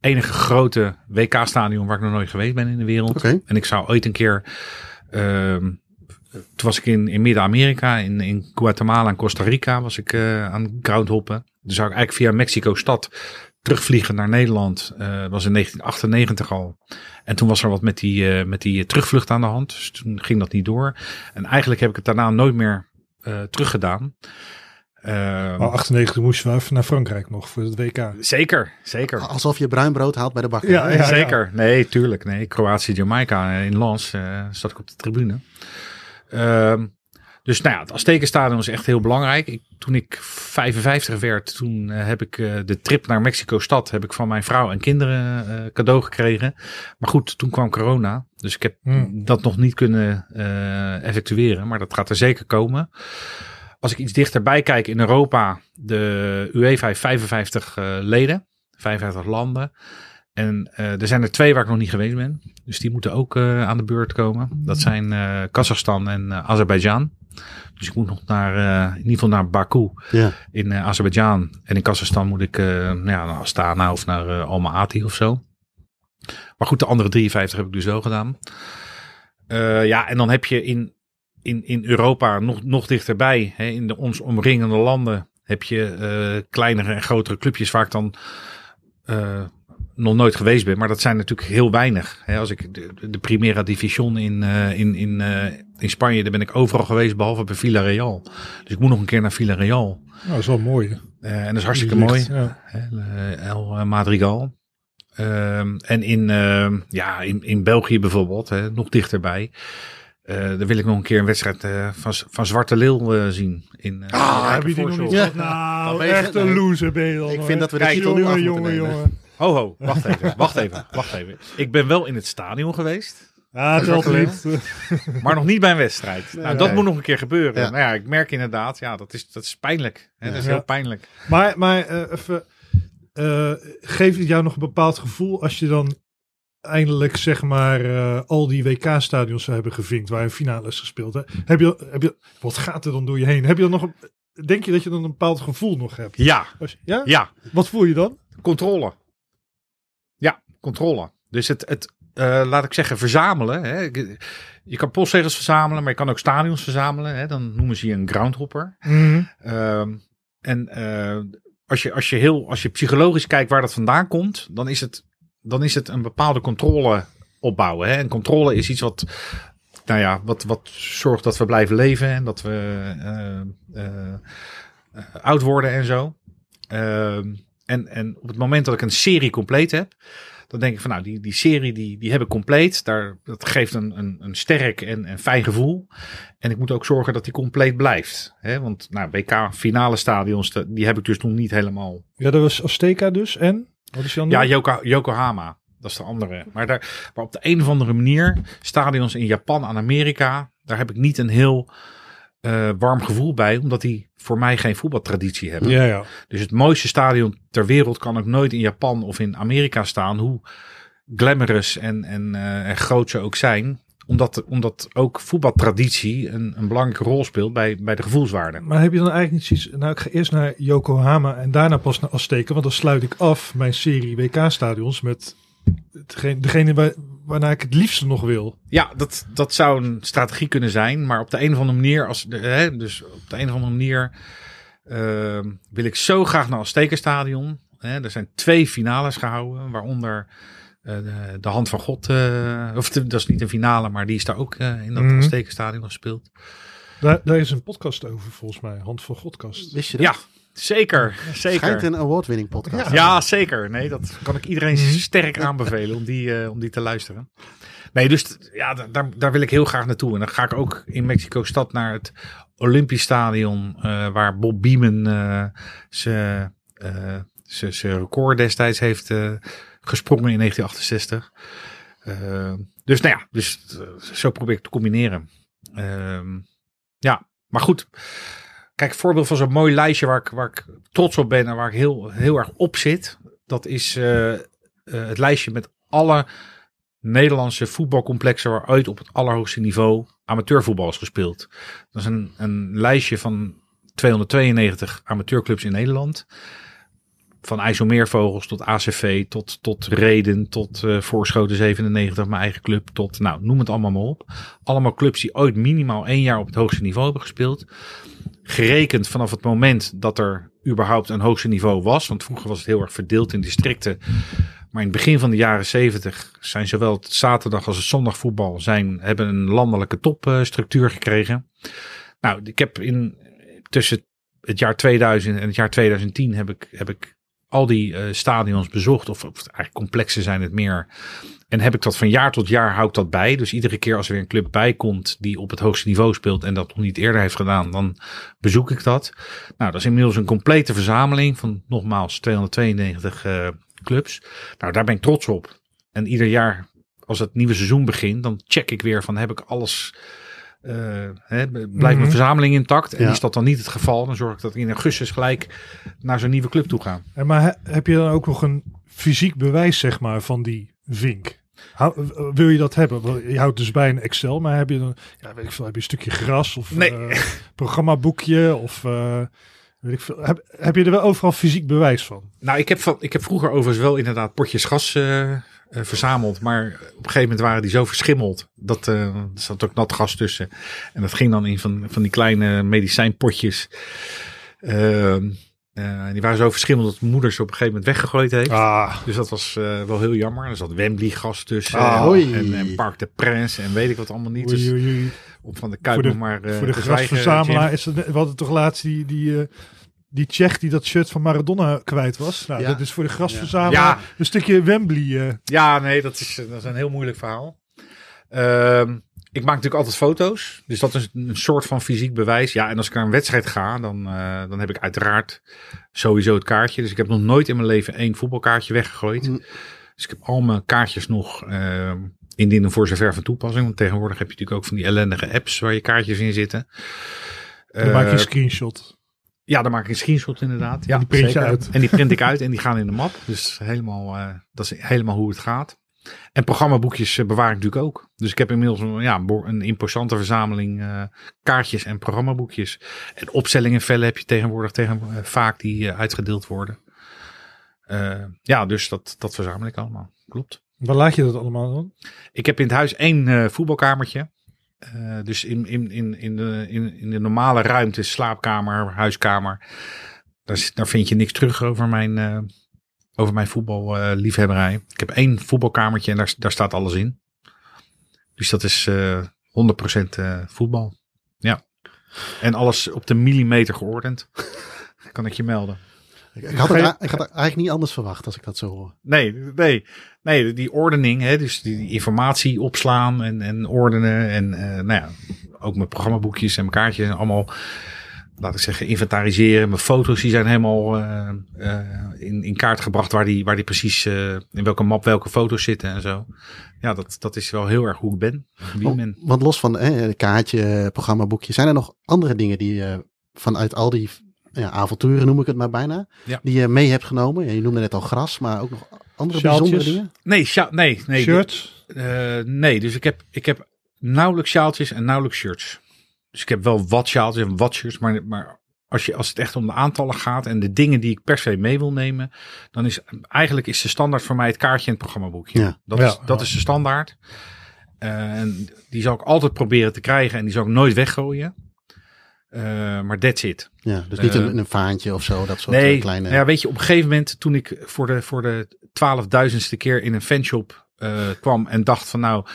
enige grote WK-stadion waar ik nog nooit geweest ben in de wereld. Okay. En ik zou ooit een keer. Uh, toen was ik in, in Midden-Amerika, in, in Guatemala en Costa Rica, was ik uh, aan groundhoppen. Dus zou ik eigenlijk via Mexico-stad terugvliegen naar Nederland. Uh, was in 1998 al. En toen was er wat met die, met die terugvlucht aan de hand. Dus toen ging dat niet door. En eigenlijk heb ik het daarna nooit meer uh, teruggedaan. maar 98 moest je even naar Frankrijk nog voor het WK. Zeker, zeker. Alsof je bruin brood haalt bij de bakker. Ja, ja zeker. Ja. Nee, tuurlijk. Nee, Kroatië, Jamaica in Lans uh, zat ik op de tribune. Uh, dus nou ja, het Aztekenstadion is echt heel belangrijk. Ik, toen ik 55 werd, toen uh, heb ik uh, de trip naar Mexico-stad heb ik van mijn vrouw en kinderen uh, cadeau gekregen. Maar goed, toen kwam corona. Dus ik heb hmm. dat nog niet kunnen effectueren. Maar dat gaat er zeker komen. Als ik iets dichterbij kijk in Europa, de UEFA heeft 55 eh, leden, 55 landen. En eh, er zijn er twee waar ik nog niet geweest ben. Dus die moeten ook eh, aan de beurt komen. Dat zijn eh Kazachstan en eh, Azerbeidzjan. Dus ik moet nog naar, eh, in ieder geval naar Baku Ja. in eh, Azerbeidzjan. En in Kazachstan moet ik eh, nou ja, naar Astana of naar Almaty of zo. Maar goed, de andere 53 heb ik dus wel gedaan. Ja, en dan heb je in, in, in Europa nog, nog dichterbij, hè, in de ons omringende landen, heb je kleinere en grotere clubjes waar ik dan nog nooit geweest ben. Maar dat zijn natuurlijk heel weinig. Hè, als ik de, de Primera Division in, in, in, in Spanje, daar ben ik overal geweest, behalve bij Villarreal. Dus ik moet nog een keer naar Villarreal. Nou, dat is wel mooi. Eh, en dat is hartstikke mooi. Ja. Eh, El eh, Madrigal. Ehm, en in, ehm, ja, in, in België bijvoorbeeld, hè, nog dichterbij. eh daar wil ik nog een keer een wedstrijd eh, van, van Zwarte Leeuw zien. In, eh, Ah, heb je die nog niet gehad? Nou, echt een loser ben je dan. Ik hoor. vind dat we de titel nu af jongen, moeten jongen, nemen. jongen. Ho, ho, wacht even, wacht even, wacht even. Ik ben wel in het stadion geweest, Ja, het telt niet. [laughs] maar nog niet bij een wedstrijd. nou, dat nee. moet nog een keer gebeuren. Ja. Nou ja, ik merk inderdaad, ja, dat is, dat is pijnlijk. Hè, Dat is heel pijnlijk. Maar, maar eh, even, eh, geeft het jou nog een bepaald gevoel als je dan eindelijk zeg maar eh, al die WK-stadions zou hebben gevinkt waar een finale is gespeeld? Hè? Heb je, heb je, wat gaat er dan door je heen? Heb je dan nog een, denk je dat je dan een bepaald gevoel nog hebt? Ja, Als ja? ja, Wat voel je dan? Controle. Ja, controle. Dus het, het eh, laat ik zeggen, verzamelen. Hè. Je- kan postzegels verzamelen, maar je kan ook stadions verzamelen. Hè. Dan noemen ze je een groundhopper. Ehm, en eh, als, je, als, je heel, als je psychologisch kijkt waar dat vandaan komt, dan is het, dan is het een bepaalde controle opbouwen. Hè. En controle is iets wat, nou ja, wat, wat zorgt dat we blijven leven en dat we eh, oud worden en zo. Ehm, en, en op het moment dat ik een serie compleet heb, dan denk ik van nou, die, die serie die, die heb ik compleet. Daar, dat geeft een, een, een sterk en, en fijn gevoel. En ik moet ook zorgen dat die compleet blijft. Hè? Want nou, WK finale stadions, die heb ik dus nog niet helemaal. Ja, dat was Azteca dus. En? Wat is die Ja? Yoko, Yokohama. Dat is de andere. Maar, daar, maar op de een of andere manier, stadions in Japan en Amerika, daar heb ik niet een heel eh, warm gevoel bij, omdat die voor mij geen voetbaltraditie hebben. ja, ja. Dus het mooiste stadion ter wereld kan ook nooit in Japan of in Amerika staan, hoe glamorous en, en, eh, en groot ze ook zijn. Omdat, omdat ook voetbaltraditie een, een belangrijke rol speelt bij, bij de gevoelswaarde. Maar heb je dan eigenlijk niet zoiets... Nou, ik ga eerst naar Yokohama en daarna pas naar Azteca. Want dan sluit ik af mijn serie WK-stadions met hetgeen- degene waar, waarnaar ik het liefste nog wil. Ja, dat, dat zou een strategie kunnen zijn. Maar op de een of andere manier, als, hè, dus op de een of andere manier ehm, wil ik zo graag naar Aztekenstadion. Hè, er zijn twee finales gehouden, waaronder eh, de, de Hand van God. eh, of de- dat is niet een finale, maar die is daar ook eh, in dat Mhm. Aztekenstadion gespeeld. Daar, daar is een podcast over volgens mij. Hand van Godkast. Wist je dat? Ja, zeker. Schijnt zeker. een award-winning podcast. Ja, zeker. Nee, dat kan ik iedereen Mhm. sterk aanbevelen om die, eh, om die te luisteren. Nee, dus ja, da- daar, daar wil ik heel graag naartoe. En dan ga ik ook in Mexico-stad naar het Olympisch Stadion, eh, waar Bob Beeman eh, zijn eh, record destijds heeft eh, gesprongen in 1968. Eh, dus nou ja, dus, zo probeer ik te combineren. Ehm, ja, maar goed. Kijk, voorbeeld van zo'n mooi lijstje waar ik, waar ik trots op ben en waar ik heel, heel erg op zit. Dat is eh, eh, het lijstje met alle Nederlandse voetbalcomplexen waar ooit op het allerhoogste niveau amateurvoetbal is gespeeld. Dat is een, een lijstje van 292 amateurclubs in Nederland. Van IJsselmeervogels tot ACV, tot, tot Reden, tot eh Voorschoten 97, mijn eigen club, tot, nou, noem het allemaal maar op. Allemaal clubs die ooit minimaal één jaar op het hoogste niveau hebben gespeeld. Gerekend vanaf het moment dat er überhaupt een hoogste niveau was. Want vroeger was het heel erg verdeeld in districten. Maar in het begin van de jaren 70 zijn zowel het zaterdag als het zondagvoetbal zijn, hebben een landelijke topstructuur gekregen. Nou, ik heb in tussen het jaar 2000 en het jaar 2010 heb ik, heb ik al die eh, stadions bezocht. Of, of eigenlijk complexen zijn het meer. En heb ik dat van jaar tot jaar hou ik dat bij. Dus iedere keer als er weer een club bij komt die op het hoogste niveau speelt en dat nog niet eerder heeft gedaan, dan bezoek ik dat. Nou, dat is inmiddels een complete verzameling van nogmaals 292 eh, clubs. Nou, daar ben ik trots op. En ieder jaar als het nieuwe seizoen begint, dan check ik weer van heb ik alles eh, hè, blijft Mhm. mijn verzameling intact. En Ja. is dat dan niet het geval, dan zorg ik dat ik in augustus gelijk naar zo'n nieuwe club toe ga. En maar he- heb je dan ook nog een fysiek bewijs, zeg maar, van die vink? Hou- wil je dat hebben? Je houdt dus bij een Excel, maar heb je dan, ja, weet ik veel, heb je een stukje gras of Nee. eh, programmaboekje of eh, weet ik veel. Heb, heb je er wel overal fysiek bewijs van? Nou, ik heb, van, ik heb vroeger overigens wel inderdaad potjes gas eh, verzameld. Maar op een gegeven moment waren die zo verschimmeld. Dat er zat ook nat gas tussen. En dat ging dan in van, van die kleine medicijnpotjes. Ehm, eh, die waren zo verschimmeld dat mijn moeder ze op een gegeven moment weggegooid heeft. Ah, Dus dat was eh, wel heel jammer. Er zat Wembley gas tussen. Ah, en, en Parc de Prince en weet ik wat allemaal niet. Dus oei, oei, oei. om van de Kuip Voor de- nog maar eh, voor de zwijgen, grasverzamelaar is het, we hadden toch laatst die, die, eh, die Tsjech die dat shirt van Maradona kwijt was. Nou, Ja. dat is voor de grasverzamelaar Ja. een stukje Wembley. eh. Ja, nee, dat is, dat is een heel moeilijk verhaal. Ehm, ik maak natuurlijk altijd foto's. Dus dat is een soort van fysiek bewijs. Ja, en als ik naar een wedstrijd ga, dan, eh, dan heb ik uiteraard sowieso het kaartje. Dus ik heb nog nooit in mijn leven één voetbalkaartje weggegooid. Mm. Dus ik heb al mijn kaartjes nog ehm indien voor zover van toepassing. Want tegenwoordig heb je natuurlijk ook van die ellendige apps waar je kaartjes in zitten. dan maak je Eh, een screenshot. ja, dan maak ik een screenshot inderdaad. Ja, die print je uit. En die print ik uit en die gaan in de map. Dus helemaal, eh, dat is helemaal hoe het gaat. En programmaboekjes eh, bewaar ik natuurlijk ook. Dus ik heb inmiddels een, ja, een imposante verzameling eh, kaartjes en programmaboekjes. En opstellingenvellen heb je tegenwoordig tegen, eh, vaak die uitgedeeld worden. Ja, dus dat, dat verzamel ik allemaal. Klopt. Waar laat je dat allemaal dan? Ik heb in het huis één voetbalkamertje. Dus in, in, in, in, de, in, in de normale ruimte, slaapkamer, huiskamer. Daar, daar vind je niks terug over mijn, over mijn voetballiefhebberij. ik heb één voetbalkamertje en daar, daar staat alles in. Dus dat is eh 100% eh, voetbal. Ja. En alles op de millimeter geordend. [laughs] kan ik je melden. Ik, ik had het, a- ik had het eigenlijk niet anders verwacht als ik dat zo hoor. Nee, nee, nee, die ordening, hè, dus die, die informatie opslaan en, en ordenen. En eh, nou ja, ook mijn programmaboekjes en mijn kaartjes en allemaal, laat ik zeggen, inventariseren. Mijn foto's die zijn helemaal eh, eh, in, in kaart gebracht waar die, waar die precies, eh, in welke map welke foto's zitten en zo. Ja, dat, dat is wel heel erg hoe ik ben, wie ben. Want los van eh, kaartje, programmaboekje, zijn er nog andere dingen die je vanuit al die ja, avonturen, noem ik het maar bijna, Ja. die je mee hebt genomen? Ja, je noemde net al gras, maar ook nog andere Sjaaltjes. bijzondere dingen? Nee, sja- nee, nee. Shirts? Eh, nee, dus ik heb, ik heb nauwelijks sjaaltjes en nauwelijks shirts. Dus ik heb wel wat sjaaltjes en wat shirts, maar, maar als, je, als het echt om de aantallen gaat en de dingen die ik per se mee wil nemen, dan is eigenlijk is de standaard voor mij het kaartje en het programmaboekje. Ja. Dat, Ja, is, dat ja. is de standaard. Eh, en die zal ik altijd proberen te krijgen en die zal ik nooit weggooien. Eh, maar that's it. Ja, dus niet Eh, een, een vaantje of zo, dat soort Nee, kleine... ja, weet je, op een gegeven moment toen ik voor de, voor de twaalfduizendste keer in een fanshop eh, kwam en dacht van nou,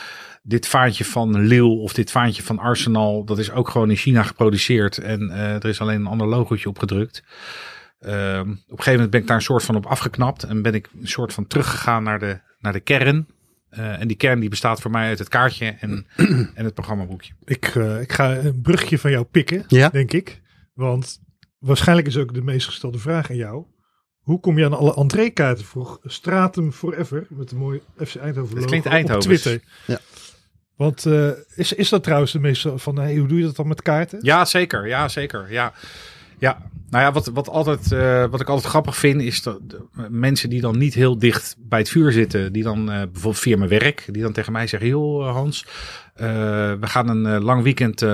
dit vaantje van Lille of dit vaantje van Arsenal, dat is ook gewoon in China geproduceerd en eh, er is alleen een ander logootje op gedrukt. Ehm, op een gegeven moment ben ik daar een soort van op afgeknapt en ben ik een soort van teruggegaan naar de, naar de kern. Eh, en die kern die bestaat voor mij uit het kaartje en, [clears throat] en het programmaboekje. Ik, eh, ik ga een brugje van jou pikken, Ja? denk ik. Want waarschijnlijk is ook de meest gestelde vraag aan jou. Hoe kom je aan alle entreekaarten voor Stratum Forever met een mooi FC Eindhoven logo klinkt. Twitter? Ja. Want eh, is, is dat trouwens de meeste van, hey, hoe doe je dat dan met kaarten? Ja, zeker. Ja, zeker. Ja, ja. Nou ja, wat, wat, altijd, eh, wat ik altijd grappig vind, is dat mensen die dan niet heel dicht bij het vuur zitten, die dan eh, bijvoorbeeld via mijn werk, die dan tegen mij zeggen: joh, Hans, eh, we gaan een eh, lang weekend eh,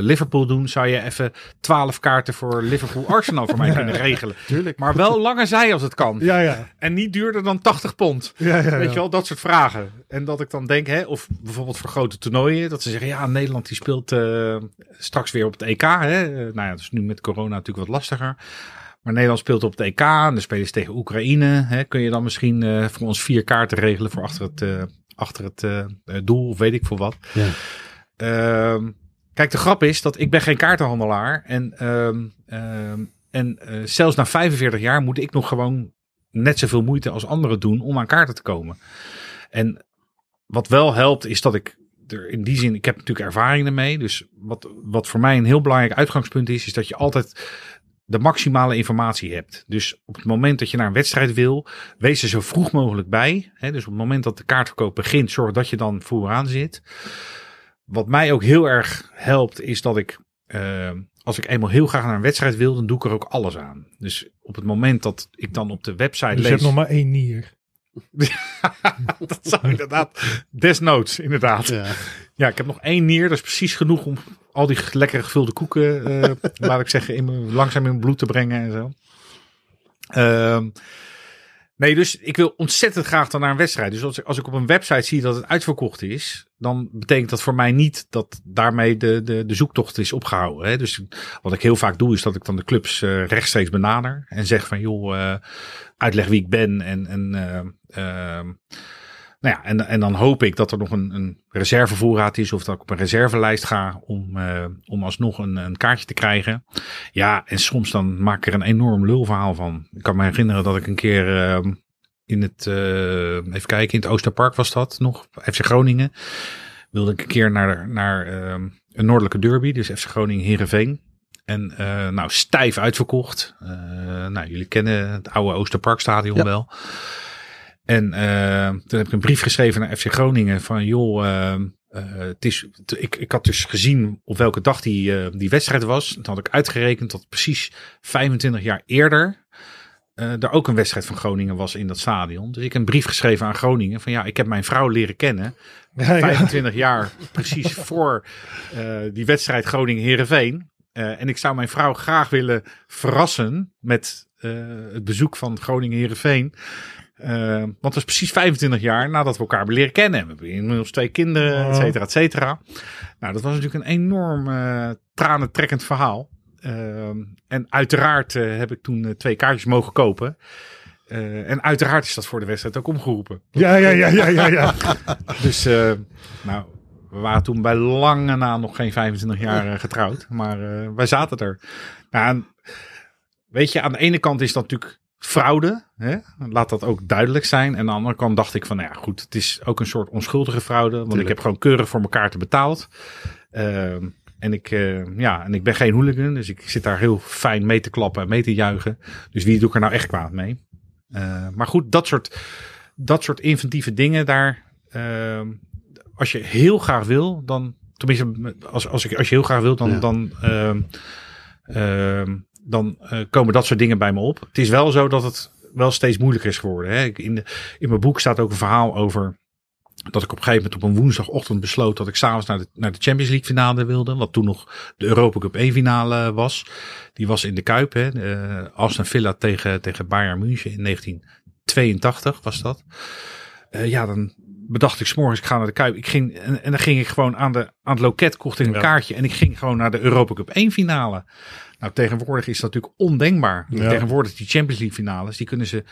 Liverpool doen. Zou je even 12 kaarten voor Liverpool Arsenal voor mij [laughs] kunnen regelen? Tuurlijk. Maar wel lange zij als het kan. Ja, ja. En niet duurder dan 80 pond. ja, ja, Weet je wel, dat soort vragen. En dat ik dan denk, hè, of bijvoorbeeld voor grote toernooien, dat ze zeggen, ja, Nederland die speelt eh, straks weer op het EK. Hè. Eh, nou ja, dat is nu met corona natuurlijk wat lastiger. Maar Nederland speelt op het EK en dan spelen ze tegen Oekraïne. Hè. Kun je dan misschien eh, voor ons vier kaarten regelen voor achter het, eh, achter het eh, doel of weet ik veel wat. Ja. Ehm, kijk, de grap is dat ik ben geen kaartenhandelaar. En, ehm, ehm, en eh, zelfs na 45 jaar moet ik nog gewoon net zoveel moeite als anderen doen om aan kaarten te komen. En wat wel helpt is dat ik er in die zin, ik heb natuurlijk ervaring ermee. Dus wat, wat voor mij een heel belangrijk uitgangspunt is, is dat je altijd de maximale informatie hebt. Dus op het moment dat je naar een wedstrijd wil, wees er zo vroeg mogelijk bij. Hè? Dus op het moment dat de kaartverkoop begint, zorg dat je dan vooraan zit. wat mij ook heel erg helpt, is dat ik, uh, als ik eenmaal heel graag naar een wedstrijd wil, dan doe ik er ook alles aan. Dus op het moment dat ik dan op de website Dus lees... je hebt nog maar één nier. [laughs] dat zou inderdaad, desnoods inderdaad. Ja. Ja. ik heb nog één nier, dat is precies genoeg om al die lekkere gevulde koeken, uh, [laughs] laat ik zeggen, in mijn, langzaam in mijn bloed te brengen en zo. Uh, Nee, dus ik wil ontzettend graag dan naar een wedstrijd. Dus als ik, als ik op een website zie dat het uitverkocht is, dan betekent dat voor mij niet dat daarmee de, de, de zoektocht is opgehouden. Hè? Dus wat ik heel vaak doe, is dat ik dan de clubs uh, rechtstreeks benader en zeg van joh, uh, uitleg wie ik ben en, en uh, nou ja, en, en dan hoop ik dat er nog een, een reservevoorraad is of dat ik op een reservelijst ga om, uh, om alsnog een, een kaartje te krijgen. Ja, en soms dan maak ik er een enorm lulverhaal van. Ik kan me herinneren dat ik een keer uh, in het, uh, even kijken, in het Oosterpark was dat nog, FC Groningen. Wilde ik een keer naar, naar een noordelijke derby, dus FC Groningen Heerenveen. En nou, stijf uitverkocht. nou, jullie kennen het oude Oosterparkstadion ja. wel. En uh, toen heb ik een brief geschreven naar FC Groningen van joh, uh, uh, het is, ik, ik had dus gezien op welke dag die, die wedstrijd was. Toen had ik uitgerekend dat precies 25 jaar eerder er ook een wedstrijd van Groningen was in dat stadion. Dus ik heb een brief geschreven aan Groningen van ja, ik heb mijn vrouw leren kennen. [laughs] Ja, 25 ja. jaar precies voor die wedstrijd Groningen-Herenveen. en ik zou mijn vrouw graag willen verrassen met het bezoek van Groningen-Herenveen. Uh, want dat is precies 25 jaar nadat we elkaar hebben leren kennen. We hebben inmiddels twee kinderen, et cetera, et cetera. Nou, dat was natuurlijk een enorm uh, tranentrekkend verhaal. Uh, en uiteraard uh, heb ik toen twee kaartjes mogen kopen. En uiteraard is dat voor de wedstrijd ook omgeroepen. Ja, ja, ja, ja, ja. ja. [laughs] dus, nou, we waren toen bij lange na nog geen 25 jaar getrouwd. Maar wij zaten er. Nou, en, weet je, aan de ene kant is dat natuurlijk fraude. Hè? Laat dat ook duidelijk zijn. En aan de andere kant dacht ik van, nou ja, goed, het is ook een soort onschuldige fraude. Want Tuurlijk. ik heb gewoon keurig voor mijn kaarten betaald. Uh, en ik, uh, ja, en ik ben geen hooligan, dus ik zit daar heel fijn mee te klappen en mee te juichen. Dus wie doe ik er nou echt kwaad mee? Uh, maar goed, dat soort, dat soort inventieve dingen daar. ehm, als je heel graag wil, dan. Tenminste, als, als, ik, als je heel graag wil, dan. Ja. dan ehm, dan uh, komen dat soort dingen bij me op. Het is wel zo dat het wel steeds moeilijker is geworden. Hè. In, de, in mijn boek staat ook een verhaal over dat ik op een gegeven moment op een woensdagochtend besloot dat ik s'avonds naar de, naar de Champions League finale wilde. Wat toen nog de Europa Cup 1 finale was. Die was in de Kuip. Hè. Uh, Aston Villa tegen, tegen Bayern München in 1982 was dat. Uh, ja, dan bedacht ik s'morgens, ik ga naar de Kuip. Ik ging, en, en dan ging ik gewoon aan, de, aan het loket, kocht ik een ja. kaartje. En ik ging gewoon naar de Europa Cup 1 finale. Nou, tegenwoordig is dat natuurlijk ondenkbaar. Ja. Tegenwoordig die Champions League finales, die kunnen ze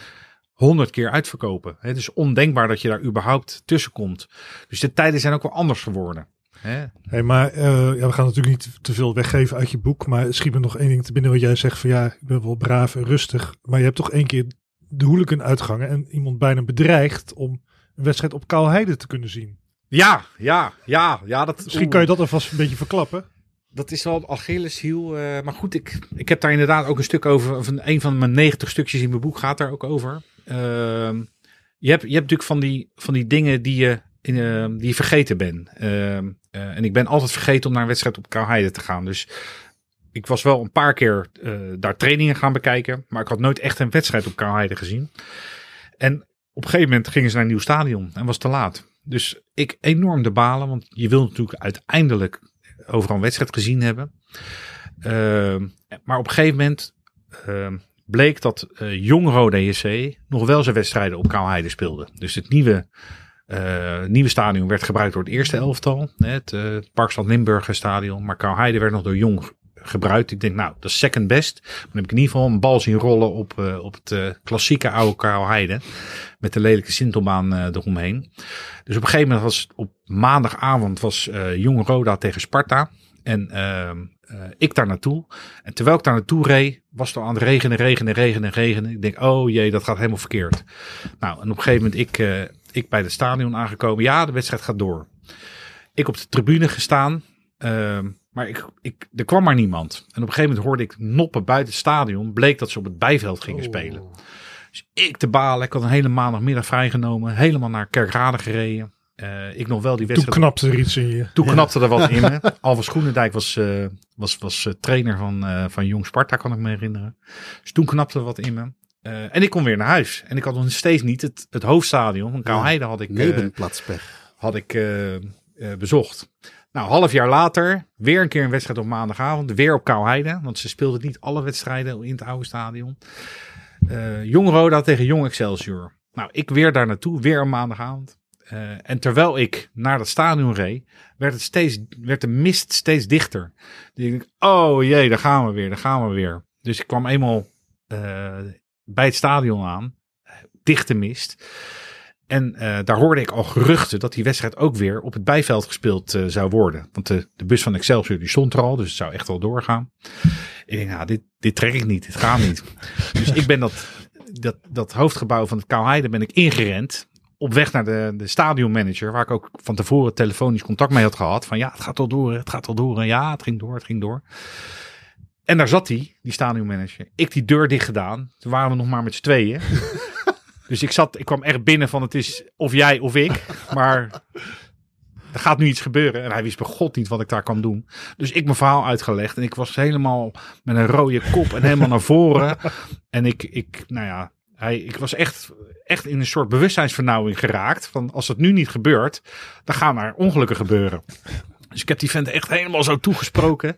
honderd keer uitverkopen. Het is ondenkbaar dat je daar überhaupt tussen komt. Dus de tijden zijn ook wel anders geworden. Hè? Hey, maar uh, ja, we gaan natuurlijk niet te veel weggeven uit je boek. Maar schiet me nog één ding te binnen wat jij zegt van ja, ik ben wel braaf en rustig. Maar je hebt toch één keer de hooligan uitgangen en iemand bijna bedreigd om een wedstrijd op Kaalheide te kunnen zien. Ja, ja, ja. ja dat, Misschien kan je dat alvast een beetje verklappen. Dat is wel Achilleshiel. Uh, maar goed, ik, ik heb daar inderdaad ook een stuk over. Van een van mijn 90 stukjes in mijn boek gaat daar ook over. Uh, je, hebt, je hebt natuurlijk van die, van die dingen die je, in, uh, die vergeten bent. en ik ben altijd vergeten om naar een wedstrijd op Kaalheide te gaan. Dus ik was wel een paar keer daar trainingen gaan bekijken. Maar ik had nooit echt een wedstrijd op Kaalheide gezien. En op een gegeven moment gingen ze naar een nieuw stadion en was te laat. Dus ik enorm de balen, want je wil natuurlijk uiteindelijk overal een wedstrijd gezien hebben. Uh, maar op een gegeven moment uh, bleek dat uh, Jong Rode JC nog wel zijn wedstrijden op Kaalheide speelde. Dus het nieuwe, uh, nieuwe stadion werd gebruikt door het eerste elftal. Het uh, Parkstad Limburger stadion. Maar Kaalheide werd nog door Jong gebruikt. Ik denk, nou, dat is second best. Dan heb ik in ieder geval een bal zien rollen op, uh, op het uh, klassieke oude Kaalheide. Met de lelijke Sintelbaan uh, eromheen. Dus op een gegeven moment was op maandagavond was Jong Roda tegen Sparta. En uh, ik daar naartoe. En terwijl ik daar naartoe reed, was het al aan het regenen, regenen, regenen, regenen. Ik denk, oh jee, dat gaat helemaal verkeerd. Nou, en op een gegeven moment ik, ik bij het stadion aangekomen. Ja, de wedstrijd gaat door. Ik op de tribune gestaan. Uh, maar ik, ik, er kwam maar niemand. En op een gegeven moment hoorde ik noppen buiten het stadion. Bleek dat ze op het bijveld gingen oh. spelen. Dus ik te balen. Ik had een hele maandagmiddag vrijgenomen. Helemaal naar Kerkrade gereden. Eh, ik nog wel die Toen wedstrijd. knapte er iets in je. Toen knapte er wat [laughs] in me. Alva Schoenendijk was, eh, was, was eh, trainer van, van Jong Sparta, kan ik me herinneren. Dus toen knapte er wat in me. En ik kon weer naar huis. En ik had nog steeds niet het, het hoofdstadion van Kouheide had ik, had ik bezocht. Nou, half jaar later, weer een keer een wedstrijd op maandagavond. Weer op Kouheide, want ze speelden niet alle wedstrijden in het oude stadion. Eh Jong Roda tegen Jong Excelsior. Nou, ik weer daar naartoe, weer een maandagavond. Eh, en terwijl ik naar dat stadion reed, werd, het steeds, werd de mist steeds dichter. Dus ik oh jee, daar gaan we weer, daar gaan we weer. Dus ik kwam eenmaal eh, bij het stadion aan, dichte mist. En eh, daar hoorde ik al geruchten dat die wedstrijd ook weer op het bijveld gespeeld eh, zou worden. Want de, de bus van Excelsior die stond er al, dus het zou echt wel doorgaan. Ik denk, nou, dit, dit trek ik niet, dit gaat niet. [laughs] dus ik ben dat, dat, dat hoofdgebouw van het Kouheide ben ik ingerend. Op weg naar de, de stadionmanager, waar ik ook van tevoren telefonisch contact mee had gehad. Van ja, het gaat al door, het gaat al door. En ja, het ging door, het ging door. En daar zat hij, die stadionmanager. Ik die deur dicht gedaan. Toen waren we nog maar met z'n tweeën. [laughs] dus ik zat, ik kwam echt binnen van het is of jij of ik. [laughs] Maar er gaat nu iets gebeuren. En hij wist bij god niet wat ik daar kan doen. Dus ik mijn verhaal uitgelegd. En ik was helemaal met een rode kop en helemaal naar voren. [laughs] En ik, ik nou ja, hij, ik was echt, echt in een soort bewustzijnsvernauwing geraakt. Van als het nu niet gebeurt, dan gaan er ongelukken gebeuren. Dus ik heb die vent echt helemaal zo toegesproken.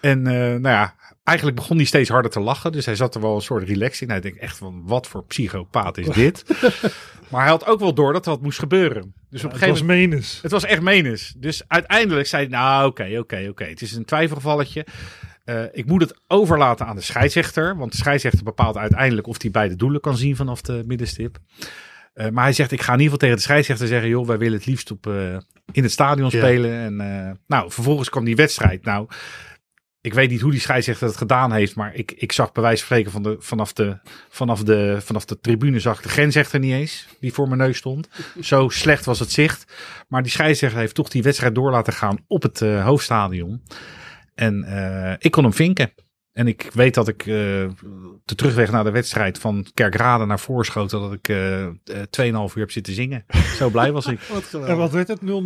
En eh, nou ja, eigenlijk begon hij steeds harder te lachen. Dus hij zat er wel een soort relax in. Hij denkt echt van, wat voor psychopaat is dit? [laughs] maar hij had ook wel door dat er wat moest gebeuren. Dus op een Het gegeven was moment... menens. Het was echt menens. Dus uiteindelijk zei hij, nou oké, oké, oké. Het is een twijfelgevalletje. Eh, ik moet het overlaten aan de scheidsrechter. Want de scheidsrechter bepaalt uiteindelijk of hij beide doelen kan zien vanaf de middenstip. Eh, maar hij zegt, ik ga in ieder geval tegen de scheidsrechter zeggen... joh, wij willen het liefst op, eh, in het stadion Ja. spelen. En nou, vervolgens kwam die wedstrijd. Nou, ik weet niet hoe die scheidsrechter het gedaan heeft... maar ik, ik zag bij wijze van spreken de, vanaf, de, vanaf, de, vanaf de tribune... zag de grensrechter niet eens, die voor mijn neus stond. Zo slecht was het zicht. Maar die scheidsrechter heeft toch die wedstrijd door laten gaan op het eh, hoofdstadion. En eh, ik kon hem vinken. En ik weet dat ik eh, de terugweg naar de wedstrijd van Kerkrade naar Voorschoten... dat ik eh eh, 2,5 uur heb zitten zingen. Zo blij was ik. 0-0. [laughs] Wat. En wat werd het? 0-0? Ja.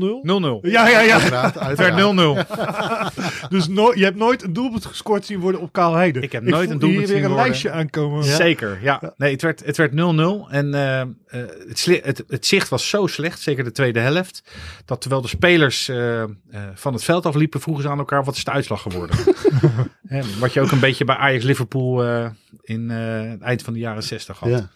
Ja, ja, ja. Uiteraard, Het werd uiteraard. 0-0. [laughs] Dus no je hebt nooit een doelpunt gescoord zien worden op Kaalheide. Ik heb nooit een doelpunt hier weer een worden. lijstje aankomen. Zeker, ja. Nee, het werd, het werd 0-0. En eh, eh, het, het, het zicht was zo slecht, zeker de tweede helft. Dat terwijl de spelers eh, eh, van het veld afliepen, vroegen ze aan elkaar: wat is de uitslag geworden? [laughs] Hè, wat je ook een beetje bij Ajax-Liverpool eh, in eh, het eind van de jaren 60 had. Ja.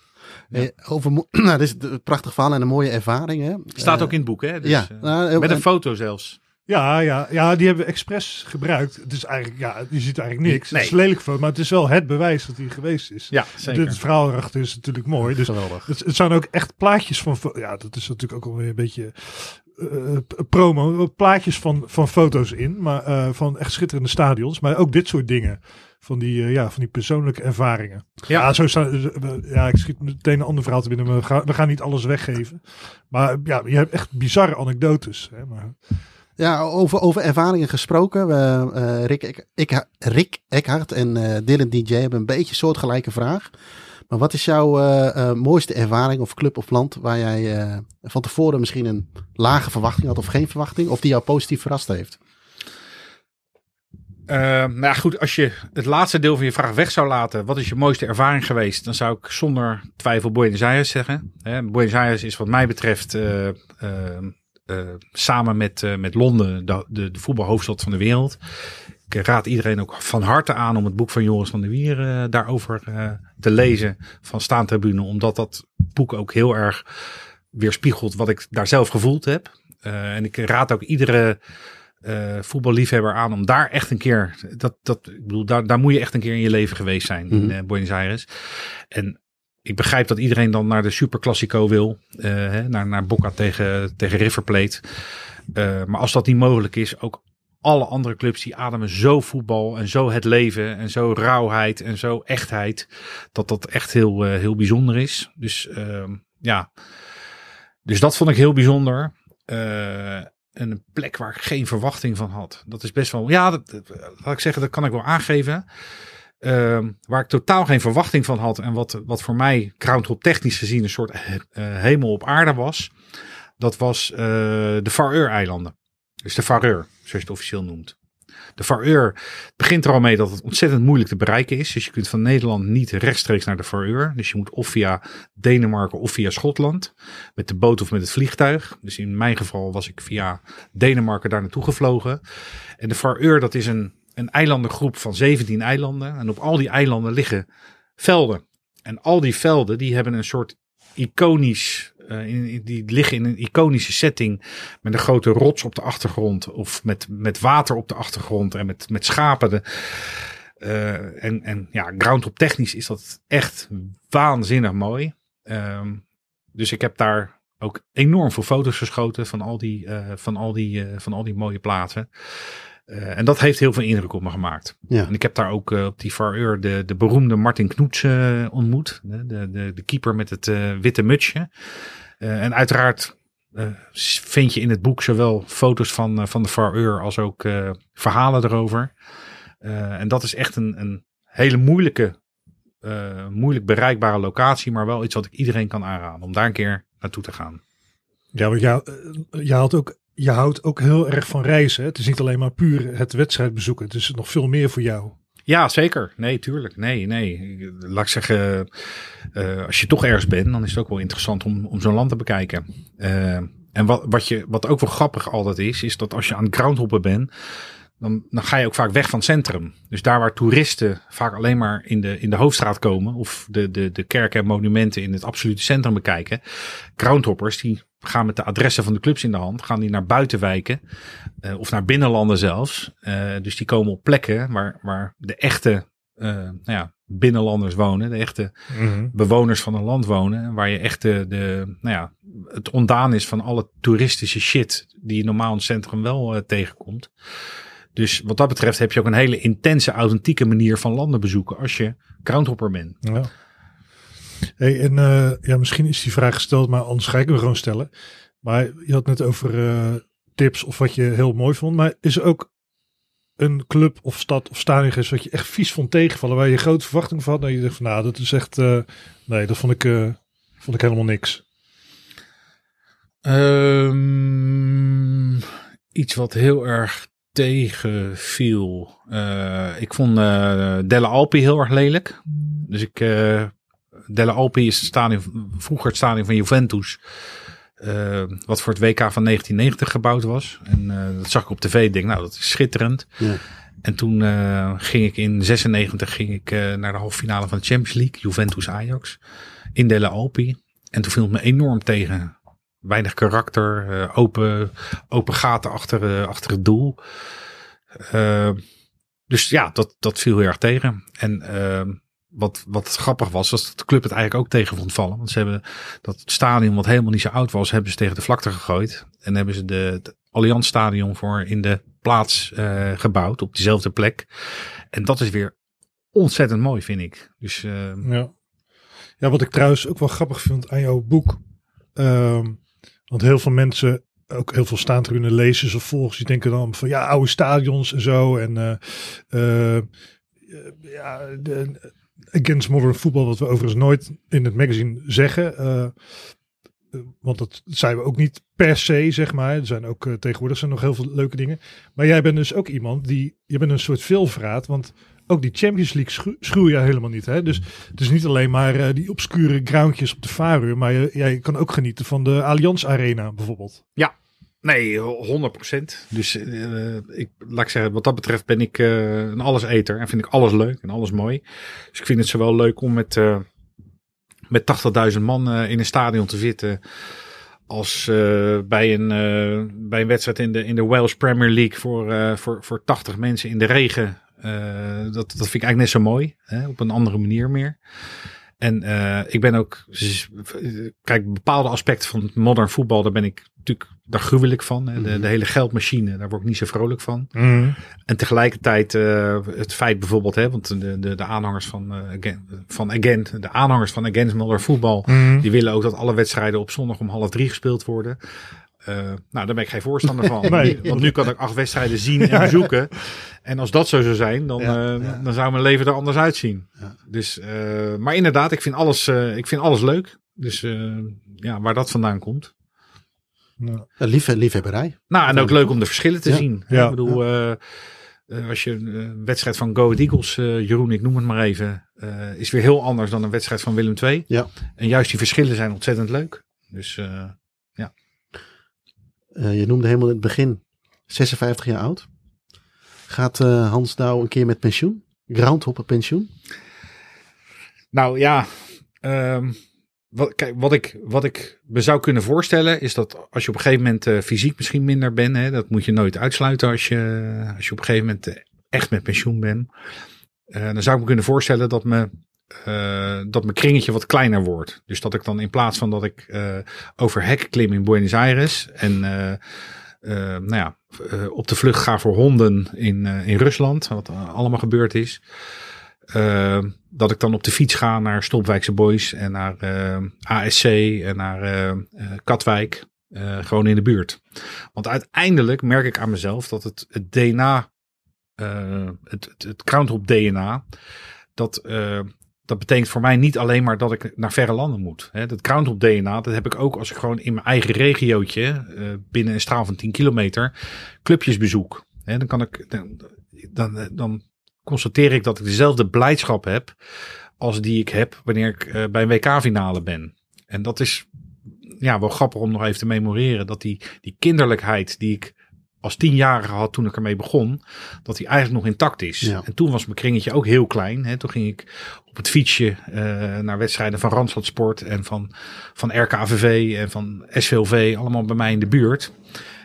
Eh, over, [clears throat] nou, dit is een prachtig verhaal en een mooie ervaring. Hè? Staat ook in het boek, hè? Dus, ja. eh, Nou, met een en- foto zelfs. Ja, ja, ja, die hebben we expres gebruikt. Het is eigenlijk, ja, je ziet eigenlijk niks. Nee. Het is lelijk foto, maar het is wel het bewijs dat hij geweest is. Ja, zeker. Het verhaal erachter is natuurlijk mooi. Dus Geweldig. het, het zijn ook echt plaatjes van, ja, dat is natuurlijk ook alweer een beetje eh, p- promo, plaatjes van, van foto's in, maar eh, van echt schitterende stadions, maar ook dit soort dingen. Van die, eh, ja, van die persoonlijke ervaringen. Ja. Ja, zo staan, eh, we- ja, ik schiet meteen een ander verhaal te binnen, maar we gaan, we gaan niet alles weggeven. Maar ja, je hebt echt bizarre anekdotes. Hè, maar, Ja, over, over ervaringen gesproken. We, eh, Rick, ik, ik, Rick Eckhart en eh, Dylan DJ hebben een beetje een soortgelijke vraag. Maar wat is jouw eh, eh, mooiste ervaring of club of land waar jij eh, van tevoren misschien een lage verwachting had of geen verwachting? Of die jou positief verrast heeft? Nou ja, goed, als je het laatste deel van je vraag weg zou laten, wat is je mooiste ervaring geweest? Dan zou ik zonder twijfel Buenos Aires zeggen. Hè, Buenos Aires is wat mij betreft samen met, met Londen de, de, voetbalhoofdstad van de wereld. Ik raad iedereen ook van harte aan om het boek van Joris van der Wier daarover te lezen van Staantribune. Omdat dat boek ook heel erg weerspiegelt wat ik daar zelf gevoeld heb. Eh, en ik raad ook iedere eh, voetballiefhebber aan om daar echt een keer, dat, dat, ik bedoel, daar, daar moet je echt een keer in je leven geweest zijn in Mhm. eh, Buenos Aires. En ik begrijp dat iedereen dan naar de Super Classico wil, hè, naar, naar Boca tegen, tegen River Plate. Maar als dat niet mogelijk is, ook alle andere clubs die ademen zo voetbal en zo het leven en zo rauwheid en zo echtheid, dat dat echt heel, eh, heel bijzonder is. Dus ehm, ja, dus dat vond ik heel bijzonder. Eh, en een plek waar ik geen verwachting van had. Dat is best wel, ja, dat, laat ik zeggen, dat kan ik wel aangeven. Ehm, waar ik totaal geen verwachting van had en wat, wat voor mij groundhop technisch gezien een soort eh, hemel op aarde was. dat was de Faroe-eilanden. Dus de Faroe, zoals je het officieel noemt. De Faroe begint er al mee dat het ontzettend moeilijk te bereiken is. Dus je kunt van Nederland niet rechtstreeks naar de Faroe. Dus je moet of via Denemarken of via Schotland. Met de boot of met het vliegtuig. Dus in mijn geval was ik via Denemarken daar naartoe gevlogen. En de Faroe, dat is een, een eilandengroep van 17 eilanden. En op al die eilanden liggen velden. En al die velden die hebben een soort iconisch uh, in, die liggen in een iconische setting met een grote rots op de achtergrond of met, met water op de achtergrond en met, met schapen. De, uh, en, en ja, groundhop technisch is dat echt waanzinnig mooi. Um, dus ik heb daar ook enorm veel foto's geschoten van al die, uh, van al die, van al die mooie plaatsen. Uh, en dat heeft heel veel indruk op me gemaakt. Ja. En ik heb daar ook uh, op die Far de, de beroemde Martin Knoets uh, ontmoet. De, de, de keeper met het witte mutsje. en uiteraard vind je in het boek zowel foto's van, van de Far als ook verhalen erover. en dat is echt een, een hele moeilijke, moeilijk bereikbare locatie. Maar wel iets wat ik iedereen kan aanraden om daar een keer naartoe te gaan. Ja, want jou, je had ook je houdt ook heel erg van reizen. Het is niet alleen maar puur het wedstrijd bezoeken. Het is nog veel meer voor jou. Ja, zeker. Nee, tuurlijk. Nee, nee. Laat ik zeggen, uh, als je toch ergens bent, dan is het ook wel interessant om, om zo'n land te bekijken. Uh, en wat, wat, je, wat ook wel grappig altijd is, is dat als je aan het groundhoppen bent, dan, dan ga je ook vaak weg van het centrum. Dus daar waar toeristen vaak alleen maar in de, in de hoofdstraat komen, of de, de, de kerken en monumenten in het absolute centrum bekijken, groundhoppers die gaan met de adressen van de clubs in de hand, gaan die naar buitenwijken uh, of naar binnenlanden zelfs. Uh, dus die komen op plekken waar, waar de echte uh, nou ja, binnenlanders wonen, de echte mm -hmm. bewoners van een land wonen, waar je echt de, de, nou ja, het ondaan is van alle toeristische shit die je normaal in het centrum wel tegenkomt. Dus wat dat betreft heb je ook een hele intense, authentieke manier van landen bezoeken als je groundhopper bent. Ja. Hey, en uh, ja, misschien is die vraag gesteld, maar anders ga ik hem gewoon stellen. Maar je had net over uh, tips of wat je heel mooi vond. Maar is er ook een club of stad of stadion is wat je echt vies vond tegenvallen, waar je grote verwachting van had? Dat je dacht van, nou, dat is echt, uh, nee, dat vond ik, vond ik helemaal niks. Um, iets wat heel erg tegenviel. ik vond Delle Alpi heel erg lelijk. Dus ik Delle Alpi is het stadion, vroeger het stadion van Juventus. Uh, wat voor het WK van 1990 gebouwd was. En uh, dat zag ik op tv. Ik denk, nou, dat is schitterend. Ja. En toen uh, ging ik in 96 ging ik, naar de halve finale van de Champions League. Juventus Ajax. In Delle Alpi. En toen viel het me enorm tegen. Weinig karakter. open, open gaten achter, achter het doel. dus ja, dat, dat viel heel erg tegen. En ehm, wat, wat grappig was, was dat de club het eigenlijk ook tegen vond vallen. Want ze hebben dat stadion, wat helemaal niet zo oud was, hebben ze tegen de vlakte gegooid. En hebben ze de, Allianz Stadion voor in de plaats uh, gebouwd, op diezelfde plek. En dat is weer ontzettend mooi, vind ik. Dus, uh, ja. ja, wat ik trouwens ook wel grappig vind aan jouw boek. Um, want heel veel mensen, ook heel veel staantribune lezers of volgers, die denken dan van ja, oude stadions en zo. En uh, ja, de, against modern football, wat we overigens nooit in het magazine zeggen. Uh, want dat zijn we ook niet per se, zeg maar. Er zijn ook uh, tegenwoordig zijn nog heel veel leuke dingen. Maar jij bent dus ook iemand die, je bent een soort veelvraat, want ook die Champions League schu schuw je helemaal niet. Hè? Dus het is niet alleen maar die obscure groundjes op de Faroe, maar jij kan ook genieten van de Allianz Arena bijvoorbeeld. Ja, Nee, 100%. Dus uh, ik, laat ik zeggen, wat dat betreft ben ik uh, een alleseter en vind ik alles leuk en alles mooi. Dus ik vind het zowel leuk om met, uh, met 80.000 man in een stadion te zitten. Als bij, een, bij een wedstrijd in de, in de Welsh Premier League voor, voor, voor 80 mensen in de regen. dat, dat vind ik eigenlijk net zo mooi. Hè, op een andere manier meer. En ik ben ook, kijk, bepaalde aspecten van modern voetbal, daar ben ik natuurlijk daar gruwel ik van. De, Mhm. de, hele geldmachine, daar word ik niet zo vrolijk van. Mm. En tegelijkertijd uh, het feit bijvoorbeeld, hè, want de, de, de aanhangers van, uh, again, van Again, de aanhangers van Against Modern Voetbal, Mm. die willen ook dat alle wedstrijden op zondag om half drie gespeeld worden. Uh, nou, daar ben ik geen voorstander van. [laughs] Nee. Want nu kan ik acht wedstrijden zien [laughs] en bezoeken. En als dat zo zou zijn, dan, Ja, uh, ja. dan zou mijn leven er anders uitzien. Ja. Dus, uh, maar inderdaad, ik vind alles, ik vind alles leuk. Dus ja, waar dat vandaan komt. Nou, liefhe liefhebberij. Nou, en ook leuk om de verschillen te Ja. zien. Ja. Ik bedoel, eh, eh, als je een wedstrijd van Go Eagles, eh, Jeroen, ik noem het maar even, eh, is weer heel anders dan een wedstrijd van Willem II. Ja. En juist die verschillen zijn ontzettend leuk. Dus eh, Eh, je noemde helemaal in het begin 56 jaar oud. Gaat eh, Hans Douw een keer met pensioen? Groundhopper pensioen? Nou ja, ehm, wat, kijk, wat, ik, wat ik me zou kunnen voorstellen is dat als je op een gegeven moment eh, fysiek misschien minder bent, hè, dat moet je nooit uitsluiten als je, als je op een gegeven moment echt met pensioen bent. Dan zou ik me kunnen voorstellen dat, me, eh, dat mijn kringetje wat kleiner wordt. Dus dat ik dan in plaats van dat ik eh, over hekken klim in Buenos Aires en eh, nou ja, op de vlucht ga voor honden in, in Rusland, wat allemaal gebeurd is. Dat ik dan op de fiets ga naar Stopwijkse Boys en naar ASC en naar Katwijk. gewoon in de buurt. Want uiteindelijk merk ik aan mezelf dat het, het DNA, het, het, het DNA, dat, dat betekent voor mij niet alleen maar dat ik naar verre landen moet. Hè, dat Groundhop DNA, dat heb ik ook als ik gewoon in mijn eigen regiootje, eh, binnen een straal van 10 kilometer, clubjes bezoek. Hè, dan kan ik, dan, dan, dan constateer ik dat ik dezelfde blijdschap heb als die ik heb wanneer ik eh, bij een WK-finale ben. En dat is ja, wel grappig om nog even te memoreren. Dat die, die kinderlijkheid die ik als tienjarige had toen ik ermee begon, dat die eigenlijk nog intact is. Ja. En toen was mijn kringetje ook heel klein. Hè. Toen ging ik op het fietsje eh, naar wedstrijden van Randstad Sport en van, van RKVV en van SVLV, allemaal bij mij in de buurt.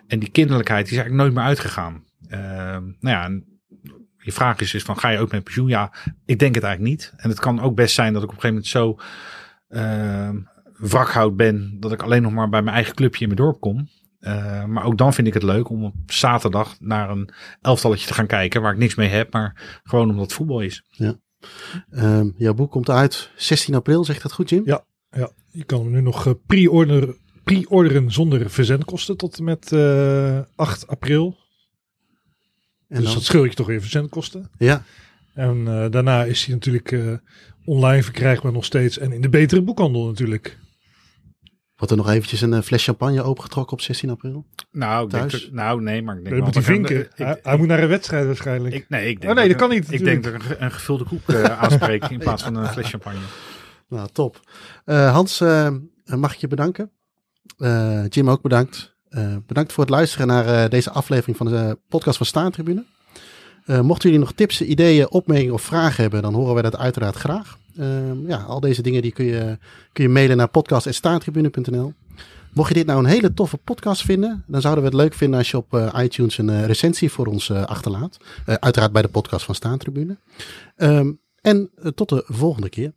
En die kinderlijkheid die is eigenlijk nooit meer uitgegaan. Eh, nou ja, en je vraag is, is van ga je ook met pensioen? Ja, ik denk het eigenlijk niet. En het kan ook best zijn dat ik op een gegeven moment zo uh, wrakhout ben dat ik alleen nog maar bij mijn eigen clubje in mijn dorp kom. Uh, maar ook dan vind ik het leuk om op zaterdag naar een elftalletje te gaan kijken waar ik niks mee heb, maar gewoon omdat het voetbal is. Ja. Um, jouw boek komt uit 16 april, zegt dat goed Jim? Ja, ja. je kan hem nu nog uh, pre-orderen pre zonder verzendkosten tot en met uh, 8 april. En dus dan? dat scheelt je toch weer verzendkosten. Ja. En uh, daarna is hij natuurlijk uh, online verkrijgbaar nog steeds. En in de betere boekhandel natuurlijk. Wordt er nog eventjes een fles champagne opengetrokken op 16 april? Nou, ik denk dat, nou nee, maar ik denk dat moet hij vinken. Ik, hij, hij, moet naar een wedstrijd waarschijnlijk. Ik, nee, ik denk oh, nee, dat, dat, kan niet. Ik denk dat ik een, een gevulde koek uh, [laughs] aanspreek in plaats van een fles champagne. Nou, top. Uh, Hans, uh, mag ik je bedanken. Uh, Jim ook bedankt. bedankt voor het luisteren naar deze aflevering van de podcast van Staantribune. Uh, mochten jullie nog tips, ideeën, opmerkingen of vragen hebben, dan horen wij dat uiteraard graag. Uh, ja, al deze dingen die kun, je, kun je mailen naar podcast.staantribune.nl. Mocht je dit nou een hele toffe podcast vinden, dan zouden we het leuk vinden als je op uh, iTunes een recensie voor ons achterlaat. uiteraard bij de podcast van Staantribune. Um, en tot de volgende keer.